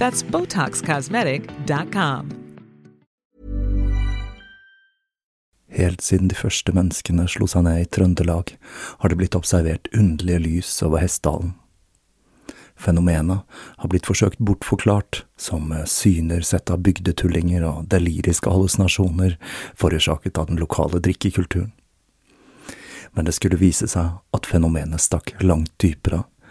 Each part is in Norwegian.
That's BotoxCosmetic.com. Helt siden de første menneskene slo seg ned i Trøndelag, har det blitt observert underlige lys over Hessdalen. Fenomenet har blitt forsøkt bortforklart som syner sett av bygdetullinger og deliriske hallusinasjoner forårsaket av den lokale drikkekulturen. Men det skulle vise seg at fenomenet stakk langt dypere,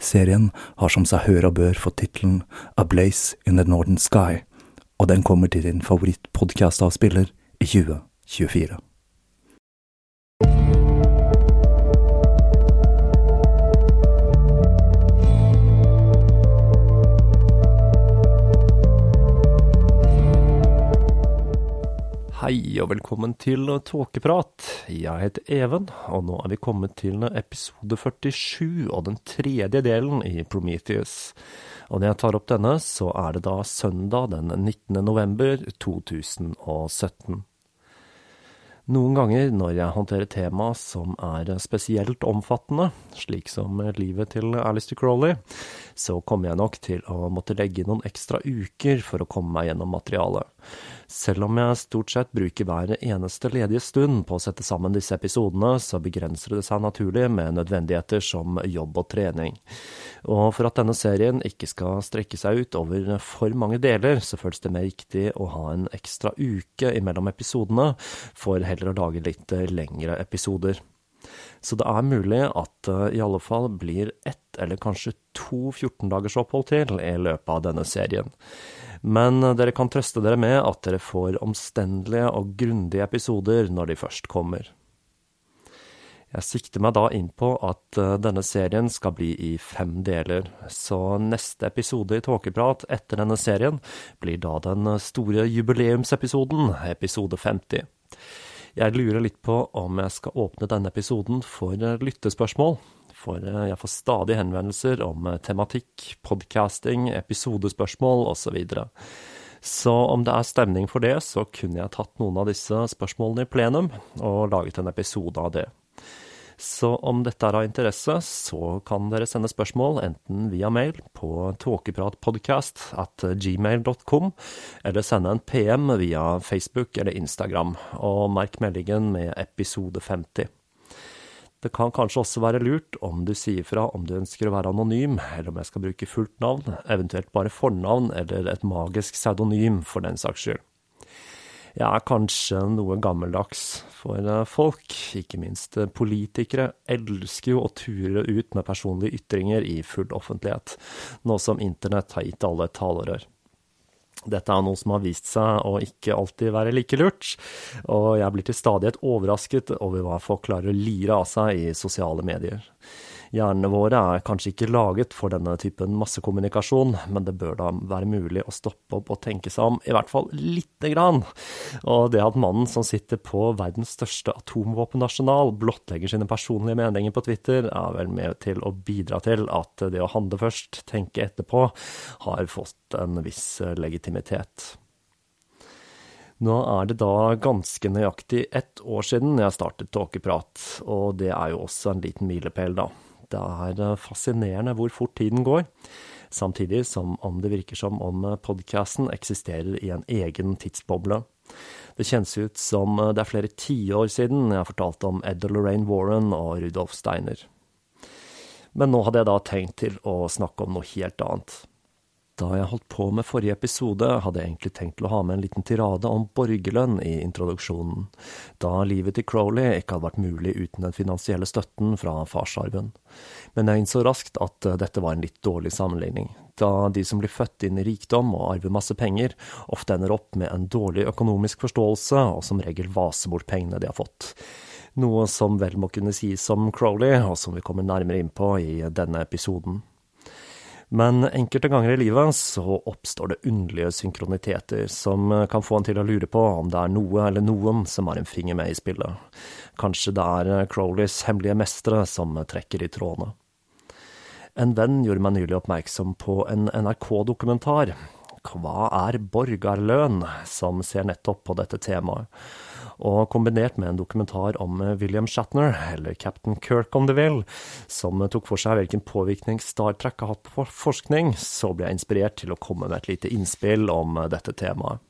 Serien har som seg hør og bør fått tittelen A Blaze in the Northern Sky, og den kommer til din favorittpodkastavspiller i 2024. Hei og velkommen til Tåkeprat. Jeg heter Even, og nå er vi kommet til episode 47 og den tredje delen i Prometheus. Og når jeg tar opp denne, så er det da søndag den 19. november 2017. Noen ganger når jeg håndterer tema som er spesielt omfattende, slik som livet til Alistair Crowley, så kommer jeg nok til å måtte legge inn noen ekstra uker for å komme meg gjennom materialet. Selv om jeg stort sett bruker hver eneste ledige stund på å sette sammen disse episodene, så begrenser det seg naturlig med nødvendigheter som jobb og trening. Og for at denne serien ikke skal strekke seg ut over for mange deler, så føles det mer riktig å ha en ekstra uke imellom episodene, for heller å lage litt lengre episoder. Så det er mulig at det i alle fall blir ett eller kanskje to 14 dagers opphold til i løpet av denne serien. Men dere kan trøste dere med at dere får omstendelige og grundige episoder når de først kommer. Jeg sikter meg da inn på at denne serien skal bli i fem deler, så neste episode i Tåkeprat etter denne serien blir da den store jubileumsepisoden, episode 50. Jeg lurer litt på om jeg skal åpne denne episoden for lyttespørsmål. For jeg får stadig henvendelser om tematikk, podcasting, episodespørsmål osv. Så, så om det er stemning for det, så kunne jeg tatt noen av disse spørsmålene i plenum og laget en episode av det. Så om dette er av interesse, så kan dere sende spørsmål enten via mail på tåkepratpodcast at gmail.com, eller sende en PM via Facebook eller Instagram, og merk meldingen med episode 50. Det kan kanskje også være lurt om du sier fra om du ønsker å være anonym, eller om jeg skal bruke fullt navn, eventuelt bare fornavn eller et magisk pseudonym for den saks skyld. Jeg er kanskje noe gammeldags, for eh, folk, ikke minst eh, politikere, elsker jo å ture ut med personlige ytringer i full offentlighet, nå som internett har gitt alle et talerør. Dette er noe som har vist seg å ikke alltid være like lurt, og jeg blir til stadighet overrasket over hva folk klarer å lire av seg i sosiale medier. Hjernene våre er kanskje ikke laget for denne typen massekommunikasjon, men det bør da være mulig å stoppe opp og tenke seg om, i hvert fall lite grann. Og det at mannen som sitter på verdens største atomvåpennasjonal, blottlegger sine personlige meninger på Twitter, er vel med til å bidra til at det å handle først, tenke etterpå, har fått en viss legitimitet. Nå er det da ganske nøyaktig ett år siden jeg startet Tåkeprat, og det er jo også en liten milepæl, da. Det er eh, fascinerende hvor fort tiden går, samtidig som om det virker som om eh, podkasten eksisterer i en egen tidsboble. Det kjennes ut som eh, det er flere tiår siden jeg fortalte om Ed og Lorraine Warren og Rudolf Steiner. Men nå hadde jeg da tenkt til å snakke om noe helt annet. Da jeg holdt på med forrige episode, hadde jeg egentlig tenkt til å ha med en liten tirade om borgerlønn i introduksjonen, da livet til Crowley ikke hadde vært mulig uten den finansielle støtten fra farsarven. Men jeg innså raskt at dette var en litt dårlig sammenligning, da de som blir født inn i rikdom og arver masse penger, ofte ender opp med en dårlig økonomisk forståelse og som regel vaser bort pengene de har fått. Noe som vel må kunne sies om Crowley, og som vi kommer nærmere inn på i denne episoden. Men enkelte ganger i livet så oppstår det underlige synkroniteter som kan få en til å lure på om det er noe eller noen som har en finger med i spillet. Kanskje det er Crowleys hemmelige mestere som trekker i trådene. En venn gjorde meg nylig oppmerksom på en NRK-dokumentar. Hva er borgarlønn? som ser nettopp på dette temaet og kombinert med en dokumentar om eh, William Shatner, eller Captain Kirk om du vil, som tok for seg hvilken påvirkning Star Trek har hatt på forskning, så ble jeg inspirert til å komme med et lite innspill om eh, dette temaet.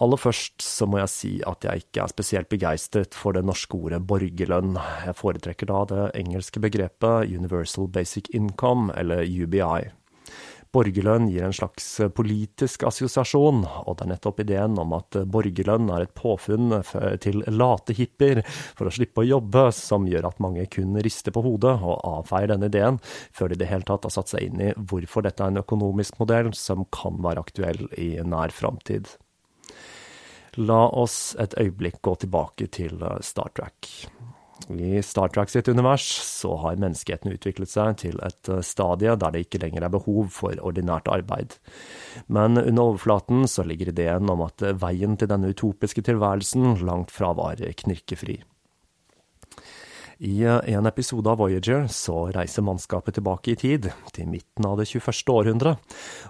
Aller først så må jeg si at jeg ikke er spesielt begeistret for det norske ordet borgerlønn. Jeg foretrekker da det engelske begrepet Universal Basic Income, eller UBI. Borgerlønn gir en slags eh, politisk assosiasjon, og det er nettopp ideen om at eh, borgerlønn er et påfunn til late hippier for å slippe å jobbe, som gjør at mange kun rister på hodet og avfeier denne ideen, før de i det hele tatt har satt seg inn i hvorfor dette er en økonomisk modell som kan være aktuell i nær framtid. La oss et øyeblikk gå tilbake til eh, Star Trek. I Star Trek sitt univers så har menneskeheten utviklet seg til et eh, stadie der det ikke lenger er behov for ordinært arbeid. Men under overflaten så ligger ideen om at veien til denne utopiske tilværelsen langt fra var knirkefri. I en episode av Voyager så reiser mannskapet tilbake i tid, til midten av det 21. århundre,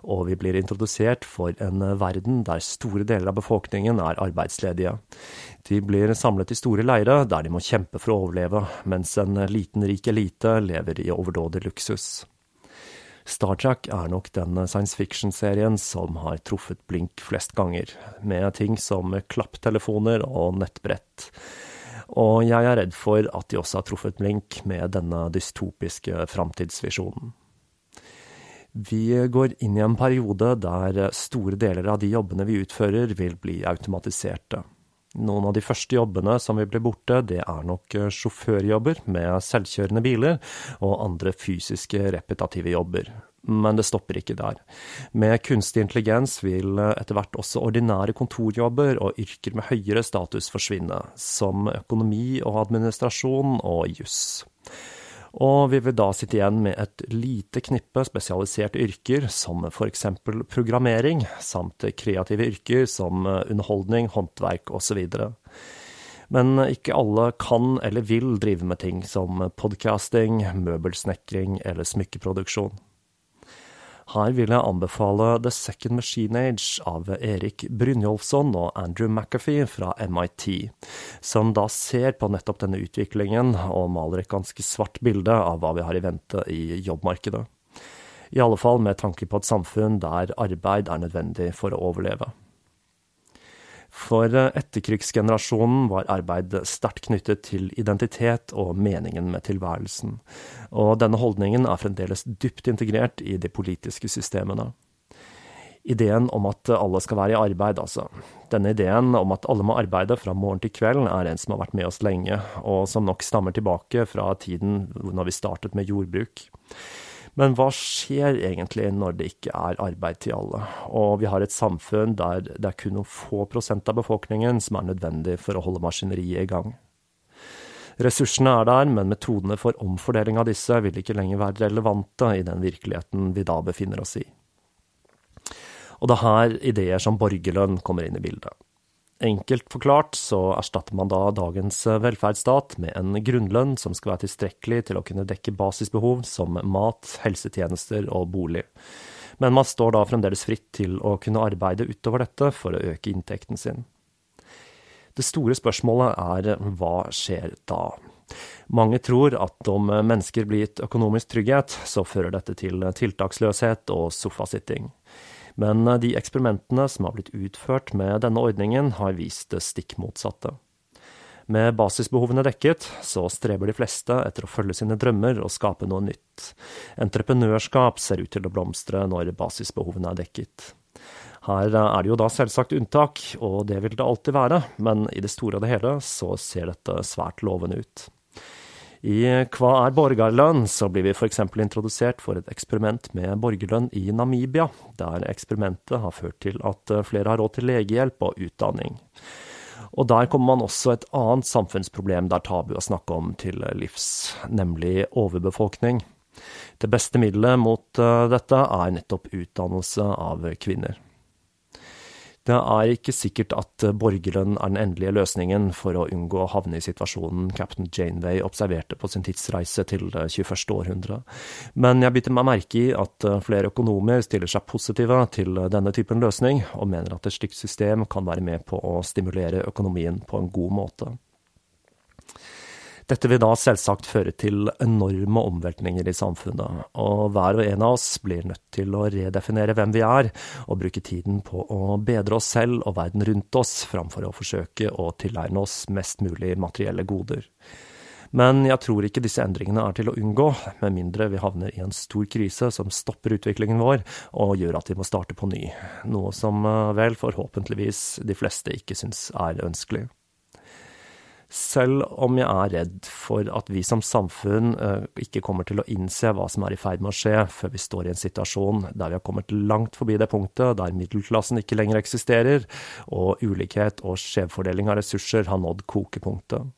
og vi blir introdusert for en verden der store deler av befolkningen er arbeidsledige. De blir samlet i store leirer der de må kjempe for å overleve, mens en liten, rik elite lever i overdådig luksus. Star Trek er nok den science fiction-serien som har truffet blink flest ganger, med ting som klapptelefoner og nettbrett. Og jeg er redd for at de også har truffet blink med denne dystopiske framtidsvisjonen. Vi går inn i en periode der store deler av de jobbene vi utfører, vil bli automatiserte. Noen av de første jobbene som vil bli borte, det er nok sjåførjobber med selvkjørende biler, og andre fysiske repetative jobber, men det stopper ikke der. Med kunstig intelligens vil etter hvert også ordinære kontorjobber og yrker med høyere status forsvinne, som økonomi og administrasjon og juss. Og vi vil da sitte igjen med et lite knippe spesialiserte yrker, som for eksempel programmering, samt kreative yrker som underholdning, håndverk osv. Men ikke alle kan eller vil drive med ting som podcasting, møbelsnekring eller smykkeproduksjon. Her vil jeg anbefale The Second Machine Age av Erik Brynjolfsson og Andrew McAfee fra MIT, som da ser på nettopp denne utviklingen og maler et ganske svart bilde av hva vi har i vente i jobbmarkedet. I alle fall med tanke på et samfunn der arbeid er nødvendig for å overleve. For eh, etterkrigsgenerasjonen var arbeid sterkt knyttet til identitet og meningen med tilværelsen, og denne holdningen er fremdeles dypt integrert i de politiske systemene. Ideen om at alle skal være i arbeid, altså. Denne ideen om at alle må arbeide fra morgen til kveld, er en som har vært med oss lenge, og som nok stammer tilbake fra tiden når vi startet med jordbruk. Men hva skjer egentlig når det ikke er arbeid til alle, og vi har et samfunn der det er kun noen få prosent av befolkningen som er nødvendig for å holde maskineriet i gang? Ressursene er der, men metodene for omfordeling av disse vil ikke lenger være relevante i den virkeligheten vi da befinner oss i. Og det er her ideer som borgerlønn kommer inn i bildet. Enkelt forklart så erstatter man da dagens eh, velferdsstat med en grunnlønn som skal være tilstrekkelig til å kunne dekke basisbehov som mat, helsetjenester og bolig. Men man står da fremdeles fritt til å kunne arbeide utover dette for å øke inntekten sin. Det store spørsmålet er hva skjer da? Mange tror at om mennesker blir gitt økonomisk trygghet, så fører dette til tiltaksløshet og sofasitting. Men eh, de eksperimentene som har blitt utført med denne ordningen, har vist det stikk motsatte. Med basisbehovene dekket, så streber de fleste etter å følge sine drømmer og skape noe nytt. Entreprenørskap ser ut til å blomstre når basisbehovene er dekket. Her er det jo da selvsagt unntak, og det vil det alltid være, men i det store og det hele så ser dette svært lovende ut. I Hva er borgerlønn? så blir vi f.eks. introdusert for et eksperiment med borgerlønn i Namibia, der eksperimentet har ført til at flere har råd til legehjelp og utdanning. Og der kommer man også et annet samfunnsproblem det er tabu å snakke om til livs, nemlig overbefolkning. Det beste middelet mot eh, dette er nettopp utdannelse av kvinner. Det er ikke sikkert at borgerlønn er den endelige løsningen for å unngå å havne i situasjonen cap'n Janeway observerte på sin tidsreise til det 21. århundre, men jeg biter meg merke i at flere økonomer stiller seg positive til denne typen løsning, og mener at et slikt system kan være med på å stimulere økonomien på en god måte. Dette vil da selvsagt føre til enorme omveltninger i samfunnet, og hver og en av oss blir nødt til å redefinere hvem vi er, og bruke tiden på å bedre oss selv og verden rundt oss, framfor å forsøke å tilegne oss mest mulig materielle goder. Men jeg tror ikke disse endringene er til å unngå, med mindre vi havner i en stor krise som stopper utviklingen vår og gjør at vi må starte på ny, noe som eh, vel forhåpentligvis de fleste ikke syns er ønskelig. Selv om jeg er redd for at vi som samfunn uh, ikke kommer til å innse hva som er i ferd med å skje, før vi står i en situasjon der vi har kommet langt forbi det punktet der middelklassen ikke lenger eksisterer, og ulikhet og skjevfordeling av ressurser har nådd kokepunktet.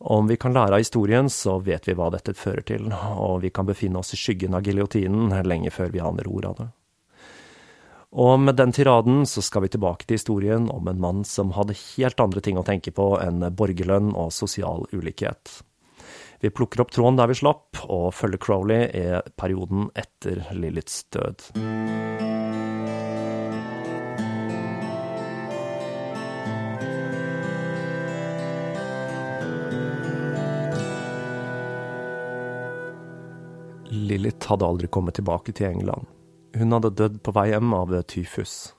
Om vi kan lære av historien, så vet vi hva dette fører til, og vi kan befinne oss i skyggen av giljotinen lenge før vi aner ord av det. Og med den tiraden så skal vi tilbake til historien om en mann som hadde helt andre ting å tenke på enn borgerlønn og sosial ulikhet. Vi plukker opp tråden der vi slapp, og følger Crowley i perioden etter Liliths død. Lilith hadde aldri kommet tilbake til England. Hun hadde dødd på vei hjem av tyfus.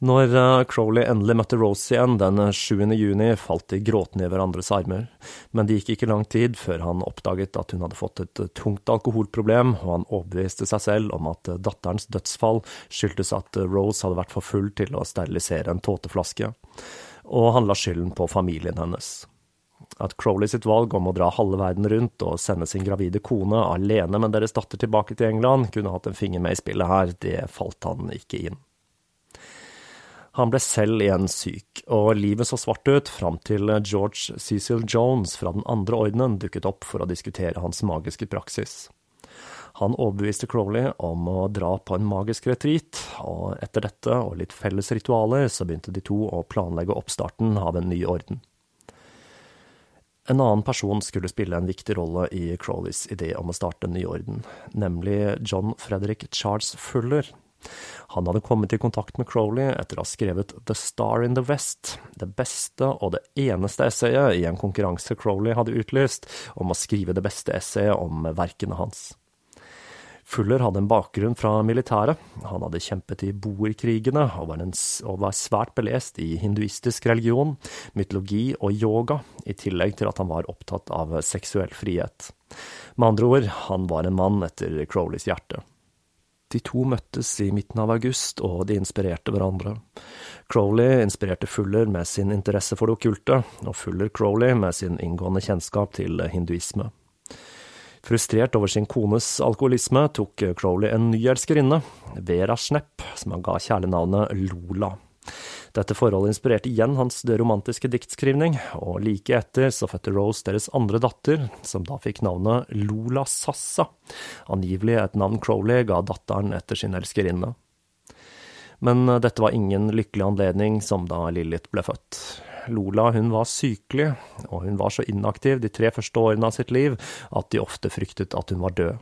Når eh, Crowley endelig møtte Rose igjen den 7. Eh, juni, falt de gråtende i hverandres armer, men det gikk ikke lang tid før han oppdaget at hun hadde fått et eh, tungt alkoholproblem, og han overbeviste seg selv om at datterens dødsfall skyldtes at Rose hadde vært for full til å sterilisere en tåteflaske, og han la skylden på familien hennes at Crowley sitt valg om å dra halve verden rundt og sende sin gravide kone alene med deres datter tilbake til England, kunne hatt en finger med i spillet her, det falt han ikke inn. Han ble selv igjen syk, og livet så svart ut fram til George Cecil Jones fra den andre ordenen dukket opp for å diskutere hans magiske praksis. Han overbeviste Crowley om å dra på en magisk retreat, og etter dette og litt felles ritualer så begynte de to å planlegge oppstarten av en ny orden. En annen person skulle spille en viktig rolle i Crowleys idé om å starte en ny orden, nemlig John Frederick Charles Fuller, han hadde kommet i kontakt med Crowley etter å ha skrevet The Star in the West, det beste og det eneste essayet i en konkurranse Crowley hadde utlyst om å skrive det beste essayet om verkene hans. Fuller hadde en bakgrunn fra militæret, han hadde kjempet i boerkrigene og var, og var svært belest i hinduistisk religion, mytologi og yoga, i tillegg til at han var opptatt av seksuell frihet. Med andre ord, han var en mann etter Crowleys hjerte. De to møttes i midten av august, og de inspirerte hverandre. Crowley inspirerte Fuller med sin interesse for det okkulte, og Fuller Crowley med sin inngående kjennskap til hinduisme. Frustrert over sin kones alkoholisme tok Crowley en ny elskerinne, Vera Schnepp, som han ga kjælenavnet Lola. Dette forholdet inspirerte igjen hans romantiske diktskrivning, og like etter så fødte Rose deres andre datter, som da fikk navnet Lola Sassa, angivelig et navn Crowley ga datteren etter sin elskerinne. Men dette var ingen lykkelig anledning som da Lilith ble født. Lola hun var sykelig, og hun var så inaktiv de tre første årene av sitt liv at de ofte fryktet at hun var død.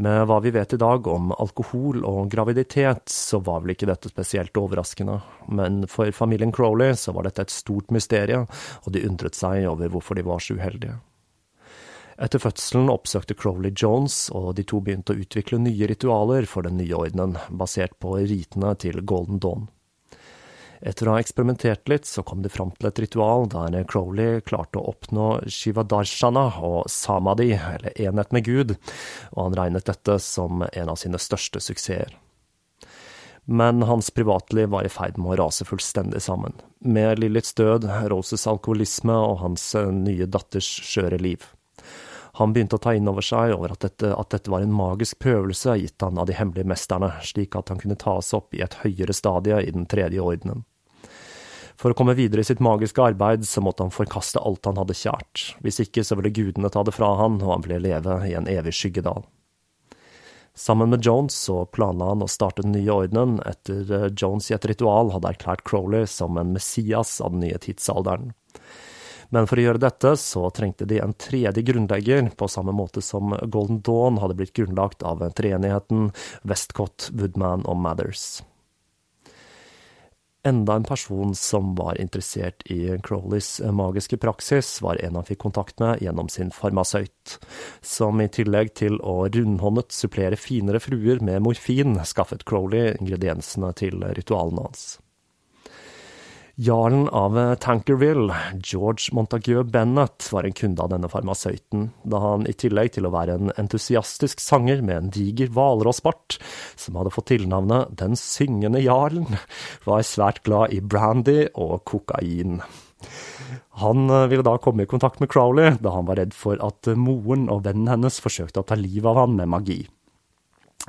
Med hva vi vet i dag om alkohol og graviditet, så var vel ikke dette spesielt overraskende, men for familien Crowley så var dette et stort mysterium, og de undret seg over hvorfor de var så uheldige. Etter fødselen oppsøkte Crowley Jones, og de to begynte å utvikle nye ritualer for den nye ordenen, basert på ritene til Golden Dawn. Etter å ha eksperimentert litt, så kom de fram til et ritual der Crowley klarte å oppnå shivadarshana og samadhi, eller enhet med Gud, og han regnet dette som en av sine største suksesser. Men hans privatliv var i ferd med å rase fullstendig sammen, med Lillits død, Roses alkoholisme og hans nye datters skjøre liv. Han begynte å ta inn over seg over at dette, at dette, var en magisk prøvelse gitt han av de hemmelige mesterne, slik at han kunne tas opp i et høyere stadie i den tredje ordenen. For å komme videre i sitt magiske arbeid, så måtte han forkaste alt han hadde kjært. Hvis ikke så ville gudene ta det fra han, og han ville leve i en evig skyggedal. Sammen med Jones så planla han å starte den nye ordenen, etter eh, Jones i et ritual hadde erklært Crowley som en messias av den nye tidsalderen. Men for å gjøre dette så trengte de en tredje grunnlegger, på samme måte som Golden Dawn hadde blitt grunnlagt av treenigheten Westcott, Woodman og Mathers. Enda en person som var interessert i Crowleys magiske praksis, var en han fikk kontakt med gjennom sin farmasøyt, som i tillegg til å rundhåndet supplere finere fruer med morfin, skaffet Crowley ingrediensene til ritualene hans. Jarlen av Tankerville, George Montague Bennett, var en kunde av denne farmasøyten, da han i tillegg til å være en entusiastisk sanger med en diger hvalrossbart, som hadde fått tilnavnet Den syngende jarlen, var svært glad i brandy og kokain. Han eh, ville da komme i kontakt med Crowley, da han var redd for at moren og vennen hennes forsøkte å ta livet av han med magi.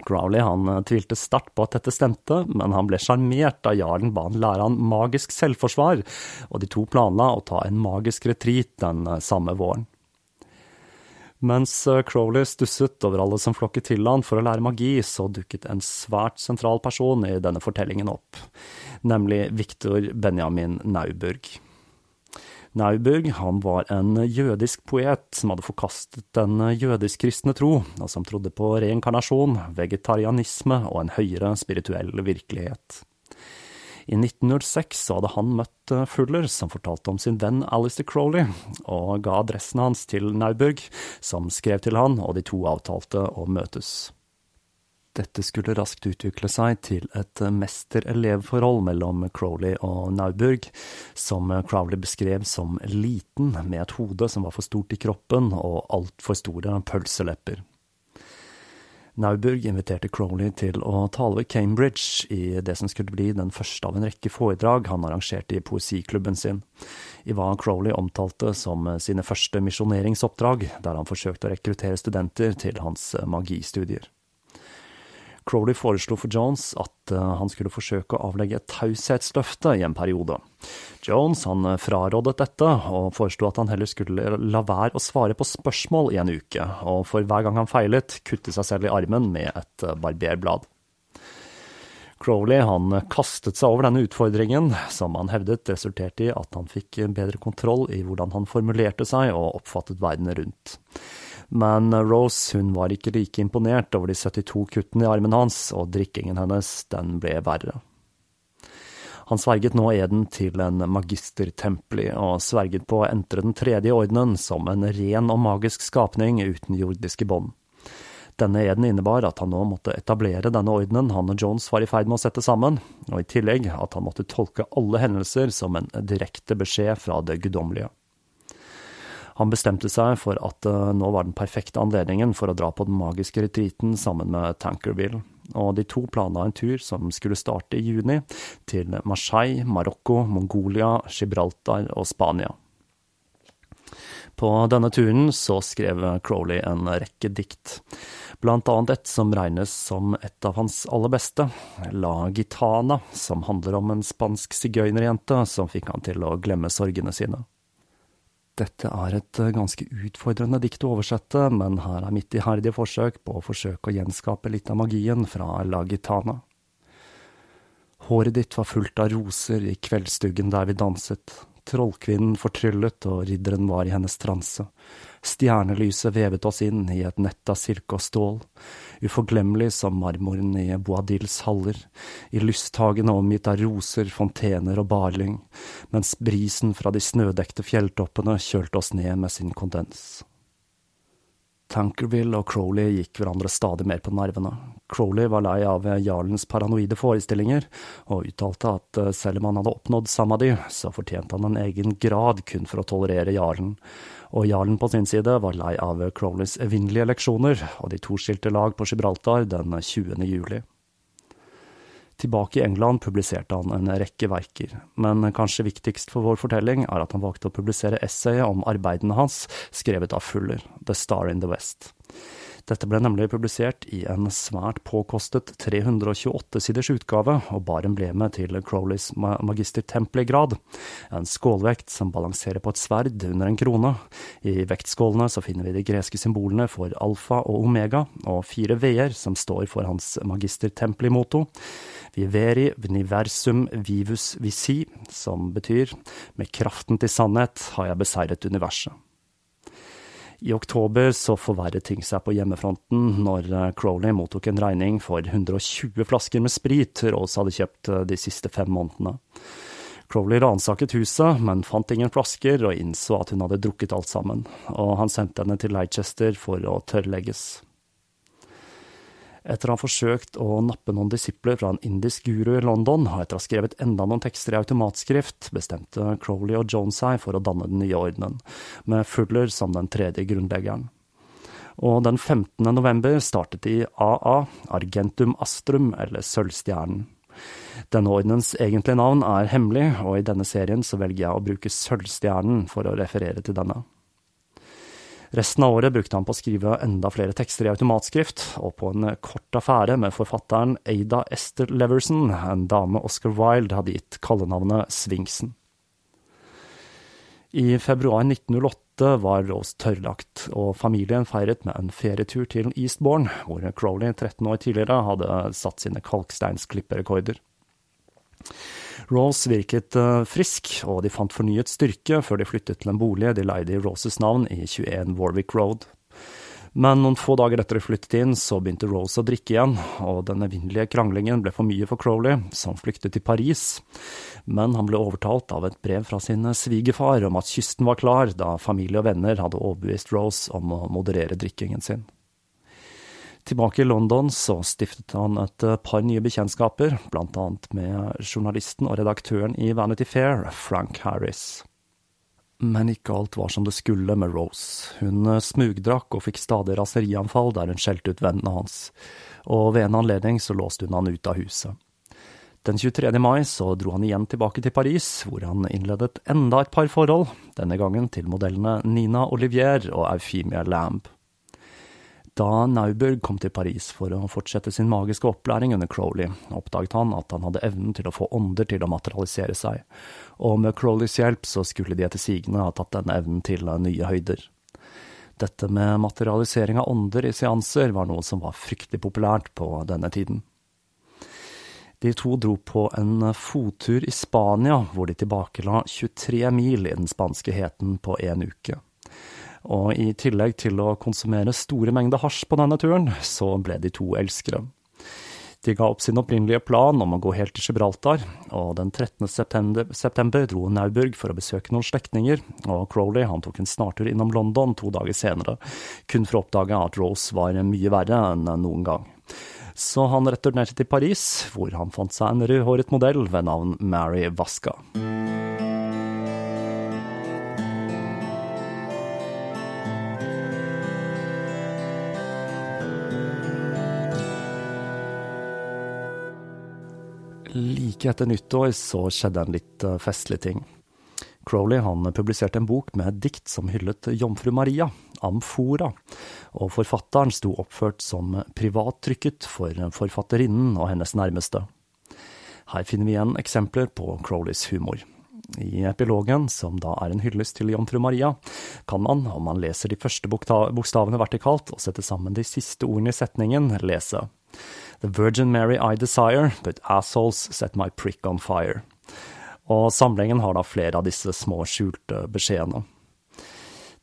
Crowley han eh, tvilte sterkt på at dette stemte, men han ble sjarmert da jarlen ba han lære han magisk selvforsvar, og de to planla å ta en magisk retreat den eh, samme våren. Mens eh, Crowley stusset over alle som flokket til han for å lære magi, så dukket en svært sentral person i denne fortellingen opp, nemlig Victor Benjamin Nauburg. Nauburg han var en jødisk poet som hadde forkastet den jødisk-kristne tro, og som trodde på reinkarnasjon, vegetarianisme og en høyere spirituell virkelighet. I 1906 hadde han møtt Fuller, som fortalte om sin venn Alistair Crowley, og ga adressen hans til Nauburg, som skrev til han, og de to avtalte å møtes. Dette skulle raskt utvikle seg til et mester-elev-forhold mellom Crowley og Nauburg, som Crowley beskrev som liten, med et hode som var for stort i kroppen og altfor store pølselepper. Nauburg inviterte Crowley til å tale ved Cambridge i det som skulle bli den første av en rekke foredrag han arrangerte i poesiklubben sin, i hva Crowley omtalte som sine første misjoneringsoppdrag, der han forsøkte å rekruttere studenter til hans magistudier. Crowley foreslo for Jones at uh, han skulle forsøke å avlegge et taushetsløfte i en periode. Jones han frarådet dette, og foreslo at han heller skulle la være å svare på spørsmål i en uke, og for hver gang han feilet, kutte seg selv i armen med et barberblad. Crowley han kastet seg over denne utfordringen, som han hevdet resulterte i at han fikk bedre kontroll i hvordan han formulerte seg og oppfattet verden rundt. Men Rose hun var ikke like imponert over de 72 kuttene i armen hans, og drikkingen hennes den ble verre. Han sverget nå eden til en magistertempli, og sverget på å entre den tredje ordenen som en ren og magisk skapning uten jordiske bånd. Denne eden innebar at han nå måtte etablere denne ordenen han og Jones var i ferd med å sette sammen, og i tillegg at han måtte tolke alle hendelser som en direkte beskjed fra det guddommelige. Han bestemte seg for at uh, nå var den perfekte anledningen for å dra på den magiske retreaten sammen med Tankerville, og de to planla en tur som skulle starte i juni, til Marseille, Marokko, Mongolia, Gibraltar og Spania. På denne turen så skrev Crowley en rekke dikt, blant annet et som regnes som et av hans aller beste, La Gitana, som handler om en spansk sigøynerjente som fikk han til å glemme sorgene sine. Dette er et eh, ganske utfordrende dikt å oversette, men her er mitt iherdige forsøk på å forsøke å gjenskape litt av magien fra La Gitana. Håret ditt var fullt av roser i kveldsstuggen der vi danset, trollkvinnen fortryllet og ridderen var i hennes transe. Stjernelyset vevet oss inn i et nett av silke og stål, uforglemmelig som marmoren i Boadils haller, i lysthagene omgitt av roser, fontener og barlyng, mens brisen fra de snødekte fjelltoppene kjølte oss ned med sin kondens. Tankerville og Crowley gikk hverandre stadig mer på nervene. Crowley var lei av jarlens paranoide forestillinger, og uttalte at eh, selv om han hadde oppnådd samadhi, så fortjente han en egen grad kun for å tolerere jarlen, og jarlen på sin side var lei av Crowleys evinnelige leksjoner, og de to skilte lag på Gibraltar den 20. juli. Tilbake i England publiserte han en rekke verker, men kanskje viktigst for vår fortelling er at han valgte å publisere essayet om arbeidene hans, skrevet av Fuller, The Star in the West. Dette ble nemlig publisert i en svært påkostet 328-siders utgave, og bar emblemet til Crowleys magister Templi-grad, en skålvekt som balanserer på et sverd under en krone. I vektskålene så finner vi de greske symbolene for alfa og omega, og fire v-er som står for hans magister Templi-moto. Viveri vniversum vivus visi, som betyr med kraften til sannhet har jeg beseiret universet. I oktober så forverret ting seg på hjemmefronten når eh, Crowley mottok en regning for 120 flasker med sprit Rose hadde kjøpt eh, de siste fem månedene. Crowley ransaket huset, men fant ingen flasker og innså at hun hadde drukket alt sammen, og han sendte henne til Leicester for å tørrlegges. Etter å ha forsøkt å nappe noen disipler fra en indisk guru i London, og etter å ha skrevet enda noen tekster i automatskrift, bestemte Crowley og Jones seg for å danne den nye ordenen, med Fuller som den tredje grunnleggeren. Og den 15. november startet de AA, Argentum Astrum, eller Sølvstjernen. Denne ordenens egentlige navn er hemmelig, og i denne serien så velger jeg å bruke Sølvstjernen for å referere til denne. Resten av året brukte han på å skrive enda flere tekster i automatskrift, og på en kort affære med forfatteren Ada Esther Leverson, en dame Oscar Wilde hadde gitt kallenavnet Svinksen. I februar 1908 var Rose tørrlagt, og familien feiret med en ferietur til Eastbourne, hvor Crowley 13 år tidligere hadde satt sine kalksteinsklipperekorder. Rose virket uh, frisk, og de fant fornyet styrke før de flyttet til en bolig de leide i Roses navn i 21 Warwick Road. Men noen få dager etter de flyttet inn, så begynte Rose å drikke igjen, og den evinnelige kranglingen ble for mye for Crowley, som flyktet til Paris. Men han ble overtalt av et brev fra sin svigerfar om at kysten var klar, da familie og venner hadde overbevist Rose om å moderere drikkingen sin. Tilbake i London så stiftet han et eh, par nye bekjentskaper, annet med journalisten og redaktøren i Vanity Fair, Frank Harris. Men ikke alt var som det skulle med Rose. Hun eh, smugdrakk og fikk stadig raserianfall der hun skjelte ut vennene hans, og ved en anledning så låste hun han ut av huset. Den 23. mai så dro han igjen tilbake til Paris, hvor han innledet enda et par forhold, denne gangen til modellene Nina Olivier og Euphemia Lamb. Da Nauburg kom til Paris for å fortsette sin magiske opplæring under Crowley, oppdaget han at han hadde evnen til å få ånder til å materialisere seg, og med Crowleys hjelp så skulle de etter sigende ha tatt denne evnen til nye høyder. Dette med materialisering av ånder i seanser var noe som var fryktelig populært på denne tiden. De to dro på en fottur i Spania, hvor de tilbakela 23 mil i den spanske heten på en uke. Og i tillegg til å konsumere store mengder hasj på denne turen, så ble de to elskere. De ga opp sin opprinnelige plan om å gå helt til Gibraltar, og den 13. September, september dro Nauburg for å besøke noen slektninger, og Crowley han tok en snartur innom London to dager senere, kun for å oppdage at Rose var mye verre enn noen gang. Så han returnerte til Paris, hvor han fant seg en rødhåret modell ved navn Mary Vasca. Like etter nyttår så skjedde en litt eh, festlig ting. Crowley han publiserte en bok med et dikt som hyllet jomfru Maria, Amfora, og forfatteren sto oppført som privattrykket for forfatterinnen og hennes nærmeste. Her finner vi igjen eksempler på Crowleys humor. I epilogen, som da er en hyllest til jomfru Maria, kan man, om man leser de første bokstavene vertikalt og setter sammen de siste ordene i setningen, lese The Virgin Mary I desire, but assholes set my prick on fire. Og samlingen har da flere av disse små skjulte beskjedene.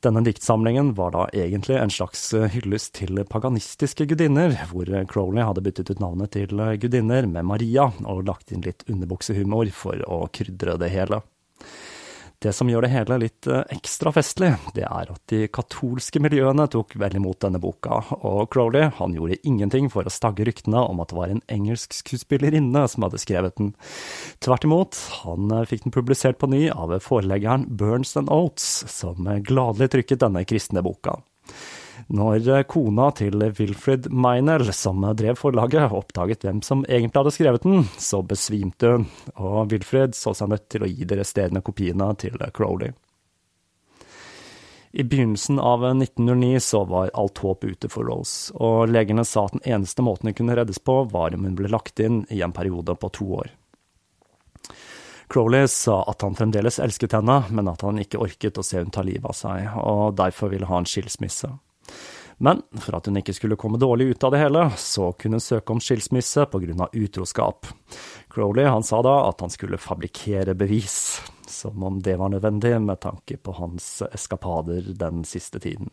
Denne diktsamlingen var da egentlig en slags hyllest til paganistiske gudinner, hvor Crowley hadde byttet ut navnet til gudinner med Maria og lagt inn litt underbuksehumor for å krydre det hele. Det som gjør det hele litt eh, ekstra festlig, det er at de katolske miljøene tok vel imot denne boka, og Crowley han gjorde ingenting for å stagge ryktene om at det var en engelsk skuespillerinne som hadde skrevet den. Tvert imot, han eh, fikk den publisert på ny av foreleggeren Burns and Oates, som gladelig trykket denne kristne boka. Når eh, kona til Wilfred Meinel, som drev forlaget, oppdaget hvem som egentlig hadde skrevet den, så besvimte hun, og Wilfred så seg nødt til å gi de resterende kopiene til Crowley. I begynnelsen av 1909 så var alt håp ute for Rose, og legene sa at den eneste måten hun kunne reddes på, var om hun ble lagt inn i en periode på to år. Crowley sa at han fremdeles elsket henne, men at han ikke orket å se hun ta livet av seg, og derfor ville ha en skilsmisse. Men for at hun ikke skulle komme dårlig ut av det hele, så kunne hun søke om skilsmisse av utroskap. Crowley han sa da at han skulle fabrikkere bevis, som om det var nødvendig med tanke på hans eskapader den siste tiden.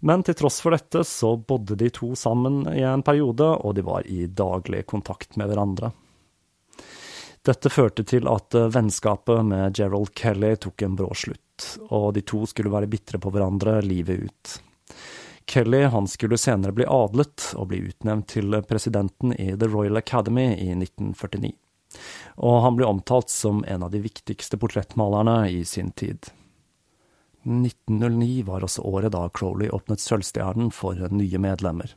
Men til tross for dette så bodde de to sammen i en periode, og de var i daglig kontakt med hverandre. Dette førte til at vennskapet med Gerald Kelly tok en brå slutt, og de to skulle være bitre på hverandre livet ut. Kelly han skulle senere bli adlet og bli utnevnt til presidenten i The Royal Academy i 1949. Og han ble omtalt som en av de viktigste portrettmalerne i sin tid. 1909 var også året da Crowley åpnet Sølvstjernen for nye medlemmer.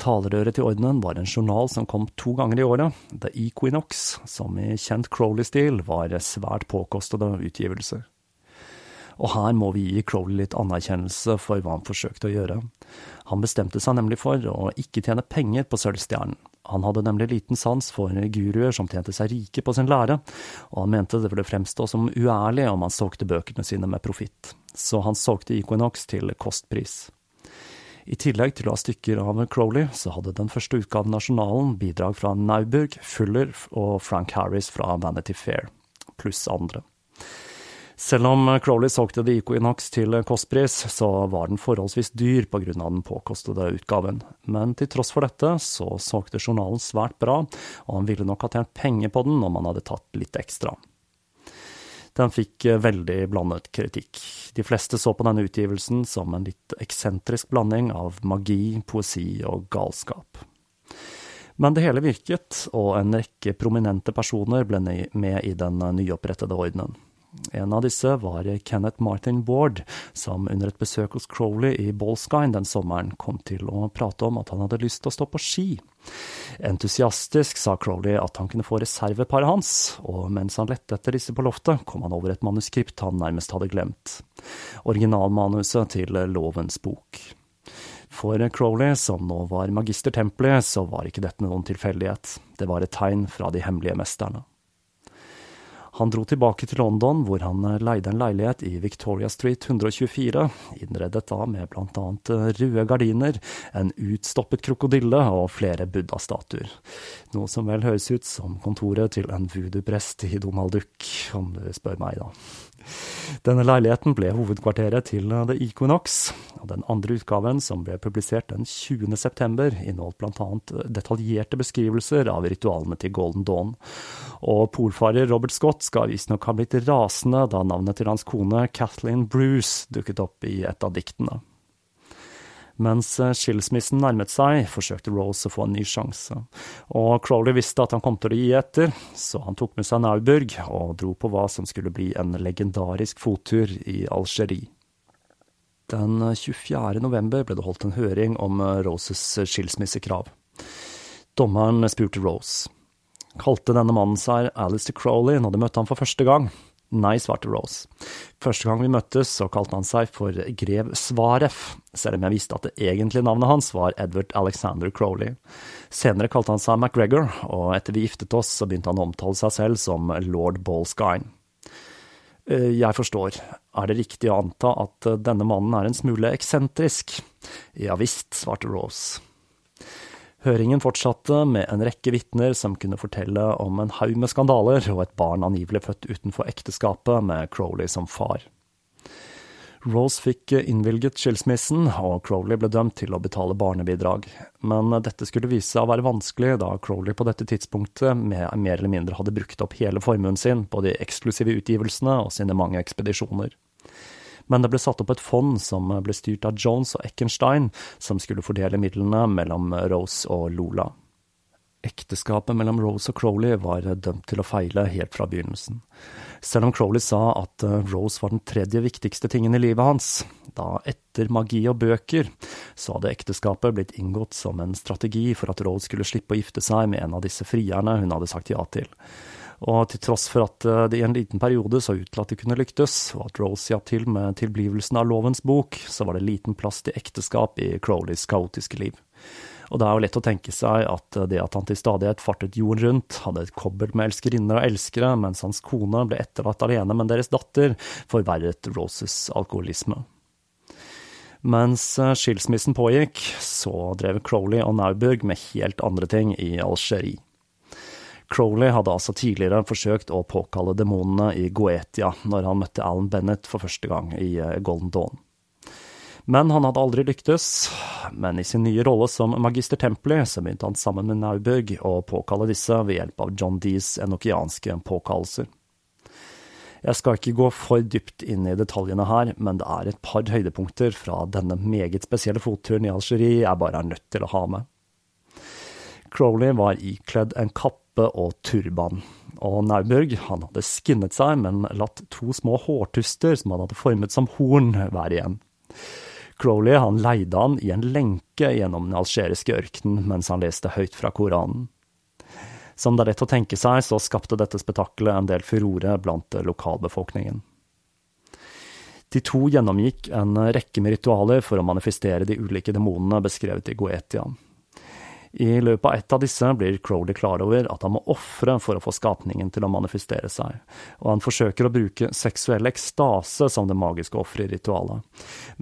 Talerøret til ordenen var en journal som kom to ganger i året, The Equinox, som i kjent Crowley-stil var svært påkostede utgivelser. Og her må vi gi Crowley litt anerkjennelse for hva han forsøkte å gjøre. Han bestemte seg nemlig for å ikke tjene penger på Sølvstjernen. Han hadde nemlig liten sans for guruer som tjente seg rike på sin lære, og han mente det ville fremstå som uærlig om han solgte bøkene sine med profitt. Så han solgte Equinox til kostpris. I tillegg til å ha stykker av Crowley, så hadde den første utgaven av journalen bidrag fra Nauburg, Fuller og Frank Harris fra Vanity Fair, pluss andre. Selv om Crowley solgte The Equinox til kostpris, så var den forholdsvis dyr på grunn av den påkostede utgaven. Men til tross for dette, så solgte journalen svært bra, og han ville nok ha tjent penger på den om han hadde tatt litt ekstra. Den fikk veldig blandet kritikk. De fleste så på denne utgivelsen som en litt eksentrisk blanding av magi, poesi og galskap. Men det hele virket, og en rekke prominente personer ble med i den nyopprettede ordenen. En av disse var Kenneth Martin Ward, som under et besøk hos Crowley i Ballskine den sommeren kom til å prate om at han hadde lyst til å stå på ski. Entusiastisk sa Crowley at han kunne få reserveparet hans, og mens han lette etter disse på loftet, kom han over et manuskript han nærmest hadde glemt. Originalmanuset til Lovens bok. For Crowley, som nå var magister Templey, så var ikke dette noen tilfeldighet. Det var et tegn fra de hemmelige mesterne. Han dro tilbake til London, hvor han eh, leide en leilighet i Victoria Street 124, innredet da med annet eh, røde gardiner, en utstoppet krokodille og flere buddha-statuer. Noe som vel høres ut som kontoret til en voodoo-prest i Donald Duck, om du spør meg, da. Denne leiligheten ble hovedkvarteret til The Equinox, og den andre utgaven, som ble publisert den 20. september, inneholdt annet detaljerte beskrivelser av ritualene til Golden Dawn. Og polfarer Robert Scott skal visstnok ha blitt rasende da navnet til hans kone Kathleen Bruce dukket opp i et av diktene. Mens eh, skilsmissen nærmet seg, forsøkte Rose å få en ny sjanse, og Crowley visste at han kom til å gi etter, så han tok med seg Nauburg og dro på hva som skulle bli en legendarisk fottur i Algerie. Den 24. november ble det holdt en høring om eh, Roses skilsmissekrav. Dommeren spurte Rose. Kalte denne mannen seg Alistair Crowley når de møtte ham for første gang? Nei, svarte Rose. Første gang vi møttes, så kalte han seg for grev Svaref, selv om jeg visste at det egentlige navnet hans var Edward Alexander Crowley. Senere kalte han seg MacGregor, og etter vi giftet oss, så begynte han å omtale seg selv som lord Ballskine. Eh, jeg forstår, er det riktig å anta at denne mannen er en smule eksentrisk? Ja visst, svarte Rose. Høringen fortsatte med en rekke vitner som kunne fortelle om en haug med skandaler og et barn angivelig født utenfor ekteskapet med Crowley som far. Rose fikk innvilget skilsmissen, og Crowley ble dømt til å betale barnebidrag. Men dette skulle vise seg å være vanskelig, da Crowley på dette tidspunktet mer eller mindre hadde brukt opp hele formuen sin på de eksklusive utgivelsene og sine mange ekspedisjoner men det ble satt opp et fond som ble styrt av Jones og Eckenstein, som skulle fordele midlene mellom Rose og Lola. Ekteskapet mellom Rose og Crowley var dømt til å feile helt fra begynnelsen. Selv om Crowley sa at Rose var den tredje viktigste tingen i livet hans, da etter magi og bøker, så hadde ekteskapet blitt inngått som en strategi for at Rose skulle slippe å gifte seg med en av disse frierne hun hadde sagt ja til. Og til tross for at eh, det i en liten periode så ut til at det kunne lyktes, og at Rose hjalp til med tilblivelsen av lovens bok, så var det liten plass til ekteskap i Crowleys kaotiske liv. Og det er jo lett å tenke seg at det at han til stadighet fartet jorden rundt, hadde et kobbel med elskerinner og elskere, mens hans kone ble etterlatt alene med deres datter, forverret Roses alkoholisme. Mens eh, skilsmissen pågikk, så drev Crowley og Nauburg med helt andre ting i Algerie. Crowley hadde altså tidligere forsøkt å påkalle demonene i Goetia når han møtte Alan Bennett for første gang i eh, Golden Dawn. Men han hadde aldri lyktes, men i sin nye rolle som magister Templi så begynte han sammen med Nauburg å påkalle disse ved hjelp av John Dees enokianske påkallelser. Jeg skal ikke gå for dypt inn i detaljene her, men det er et par høydepunkter fra denne meget spesielle fotturen i Algerie jeg bare er nødt til å ha med. Crowley var ikledd en kapp kappe og turban. Og Nauburg han hadde skinnet seg, men latt to små hårtuster som han hadde formet som horn, være igjen. Crowley han leide han i en lenke gjennom den algeriske ørkenen mens han leste høyt fra Koranen. Som det er lett å tenke seg, så skapte dette spetakkelet en del furore blant lokalbefolkningen. De to gjennomgikk en rekke med ritualer for å manifestere de ulike demonene beskrevet i Goetia. I løpet av ett av disse blir Crowley klar over at han må ofre for å få skapningen til å manifestere seg, og han forsøker å bruke seksuell ekstase som det magiske offeret i ritualet,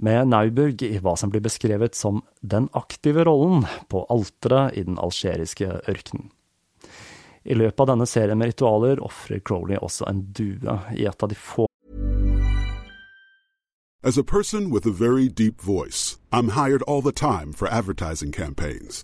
med Nauburg i hva som blir beskrevet som den aktive rollen på alteret i den algeriske ørkenen. I løpet av denne serien med ritualer ofrer Crowley også en due i et av de få As a person with a very deep voice, I'm hired all the time for advertising campaigns.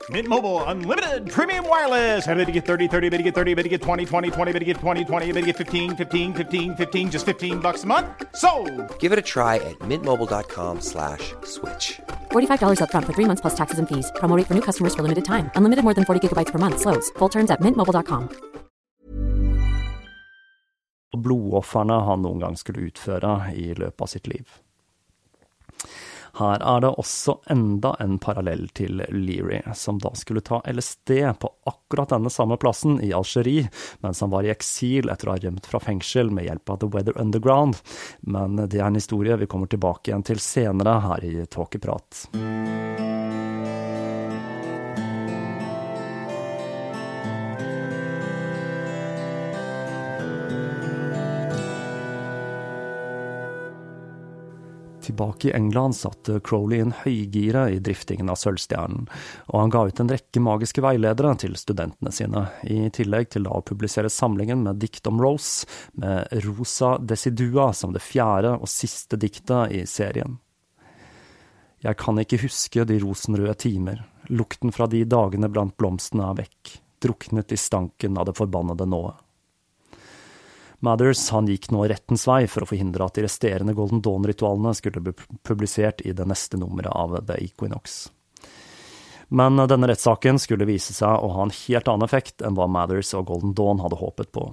Mint Mobile unlimited premium wireless. Ready to get 30, 30, bit to get 30, bit to get 20, 20, 20, bit to get 20, 20, bit to get 15, 15, 15, 15 just 15 bucks a month. So, Give it a try at mintmobile.com slash switch. $45 upfront for three months plus taxes and fees. Promo rate for new customers for limited time. Unlimited more than 40 gigabytes per month. Slows. Full terms at mintmobile.com. blodofrene han noen gang skulle utføre i løpet av sitt liv. Her er det også enda en parallell til Leary, som da skulle ta LSD på akkurat denne samme plassen i Algerie, mens han var i eksil etter å ha rømt fra fengsel med hjelp av The Weather Underground. Men det er en historie vi kommer tilbake igjen til senere her i Tåkeprat. Tilbake i England satt Crowley i en høygire i driftingen av Sølvstjernen, og han ga ut en rekke magiske veiledere til studentene sine, i tillegg til da å publisere samlingen med dikt om Rose, med Rosa Desidua som det fjerde og siste diktet i serien. Jeg kan ikke huske de rosenrøde timer, lukten fra de dagene blant blomstene er vekk, druknet i stanken av det forbannede nået. Mathers han gikk nå rettens vei for å forhindre at de resterende Golden Dawn-ritualene skulle bli publisert i det neste nummeret av The Equinox. Men denne rettssaken skulle vise seg å ha en helt annen effekt enn hva Mathers og Golden Dawn hadde håpet på.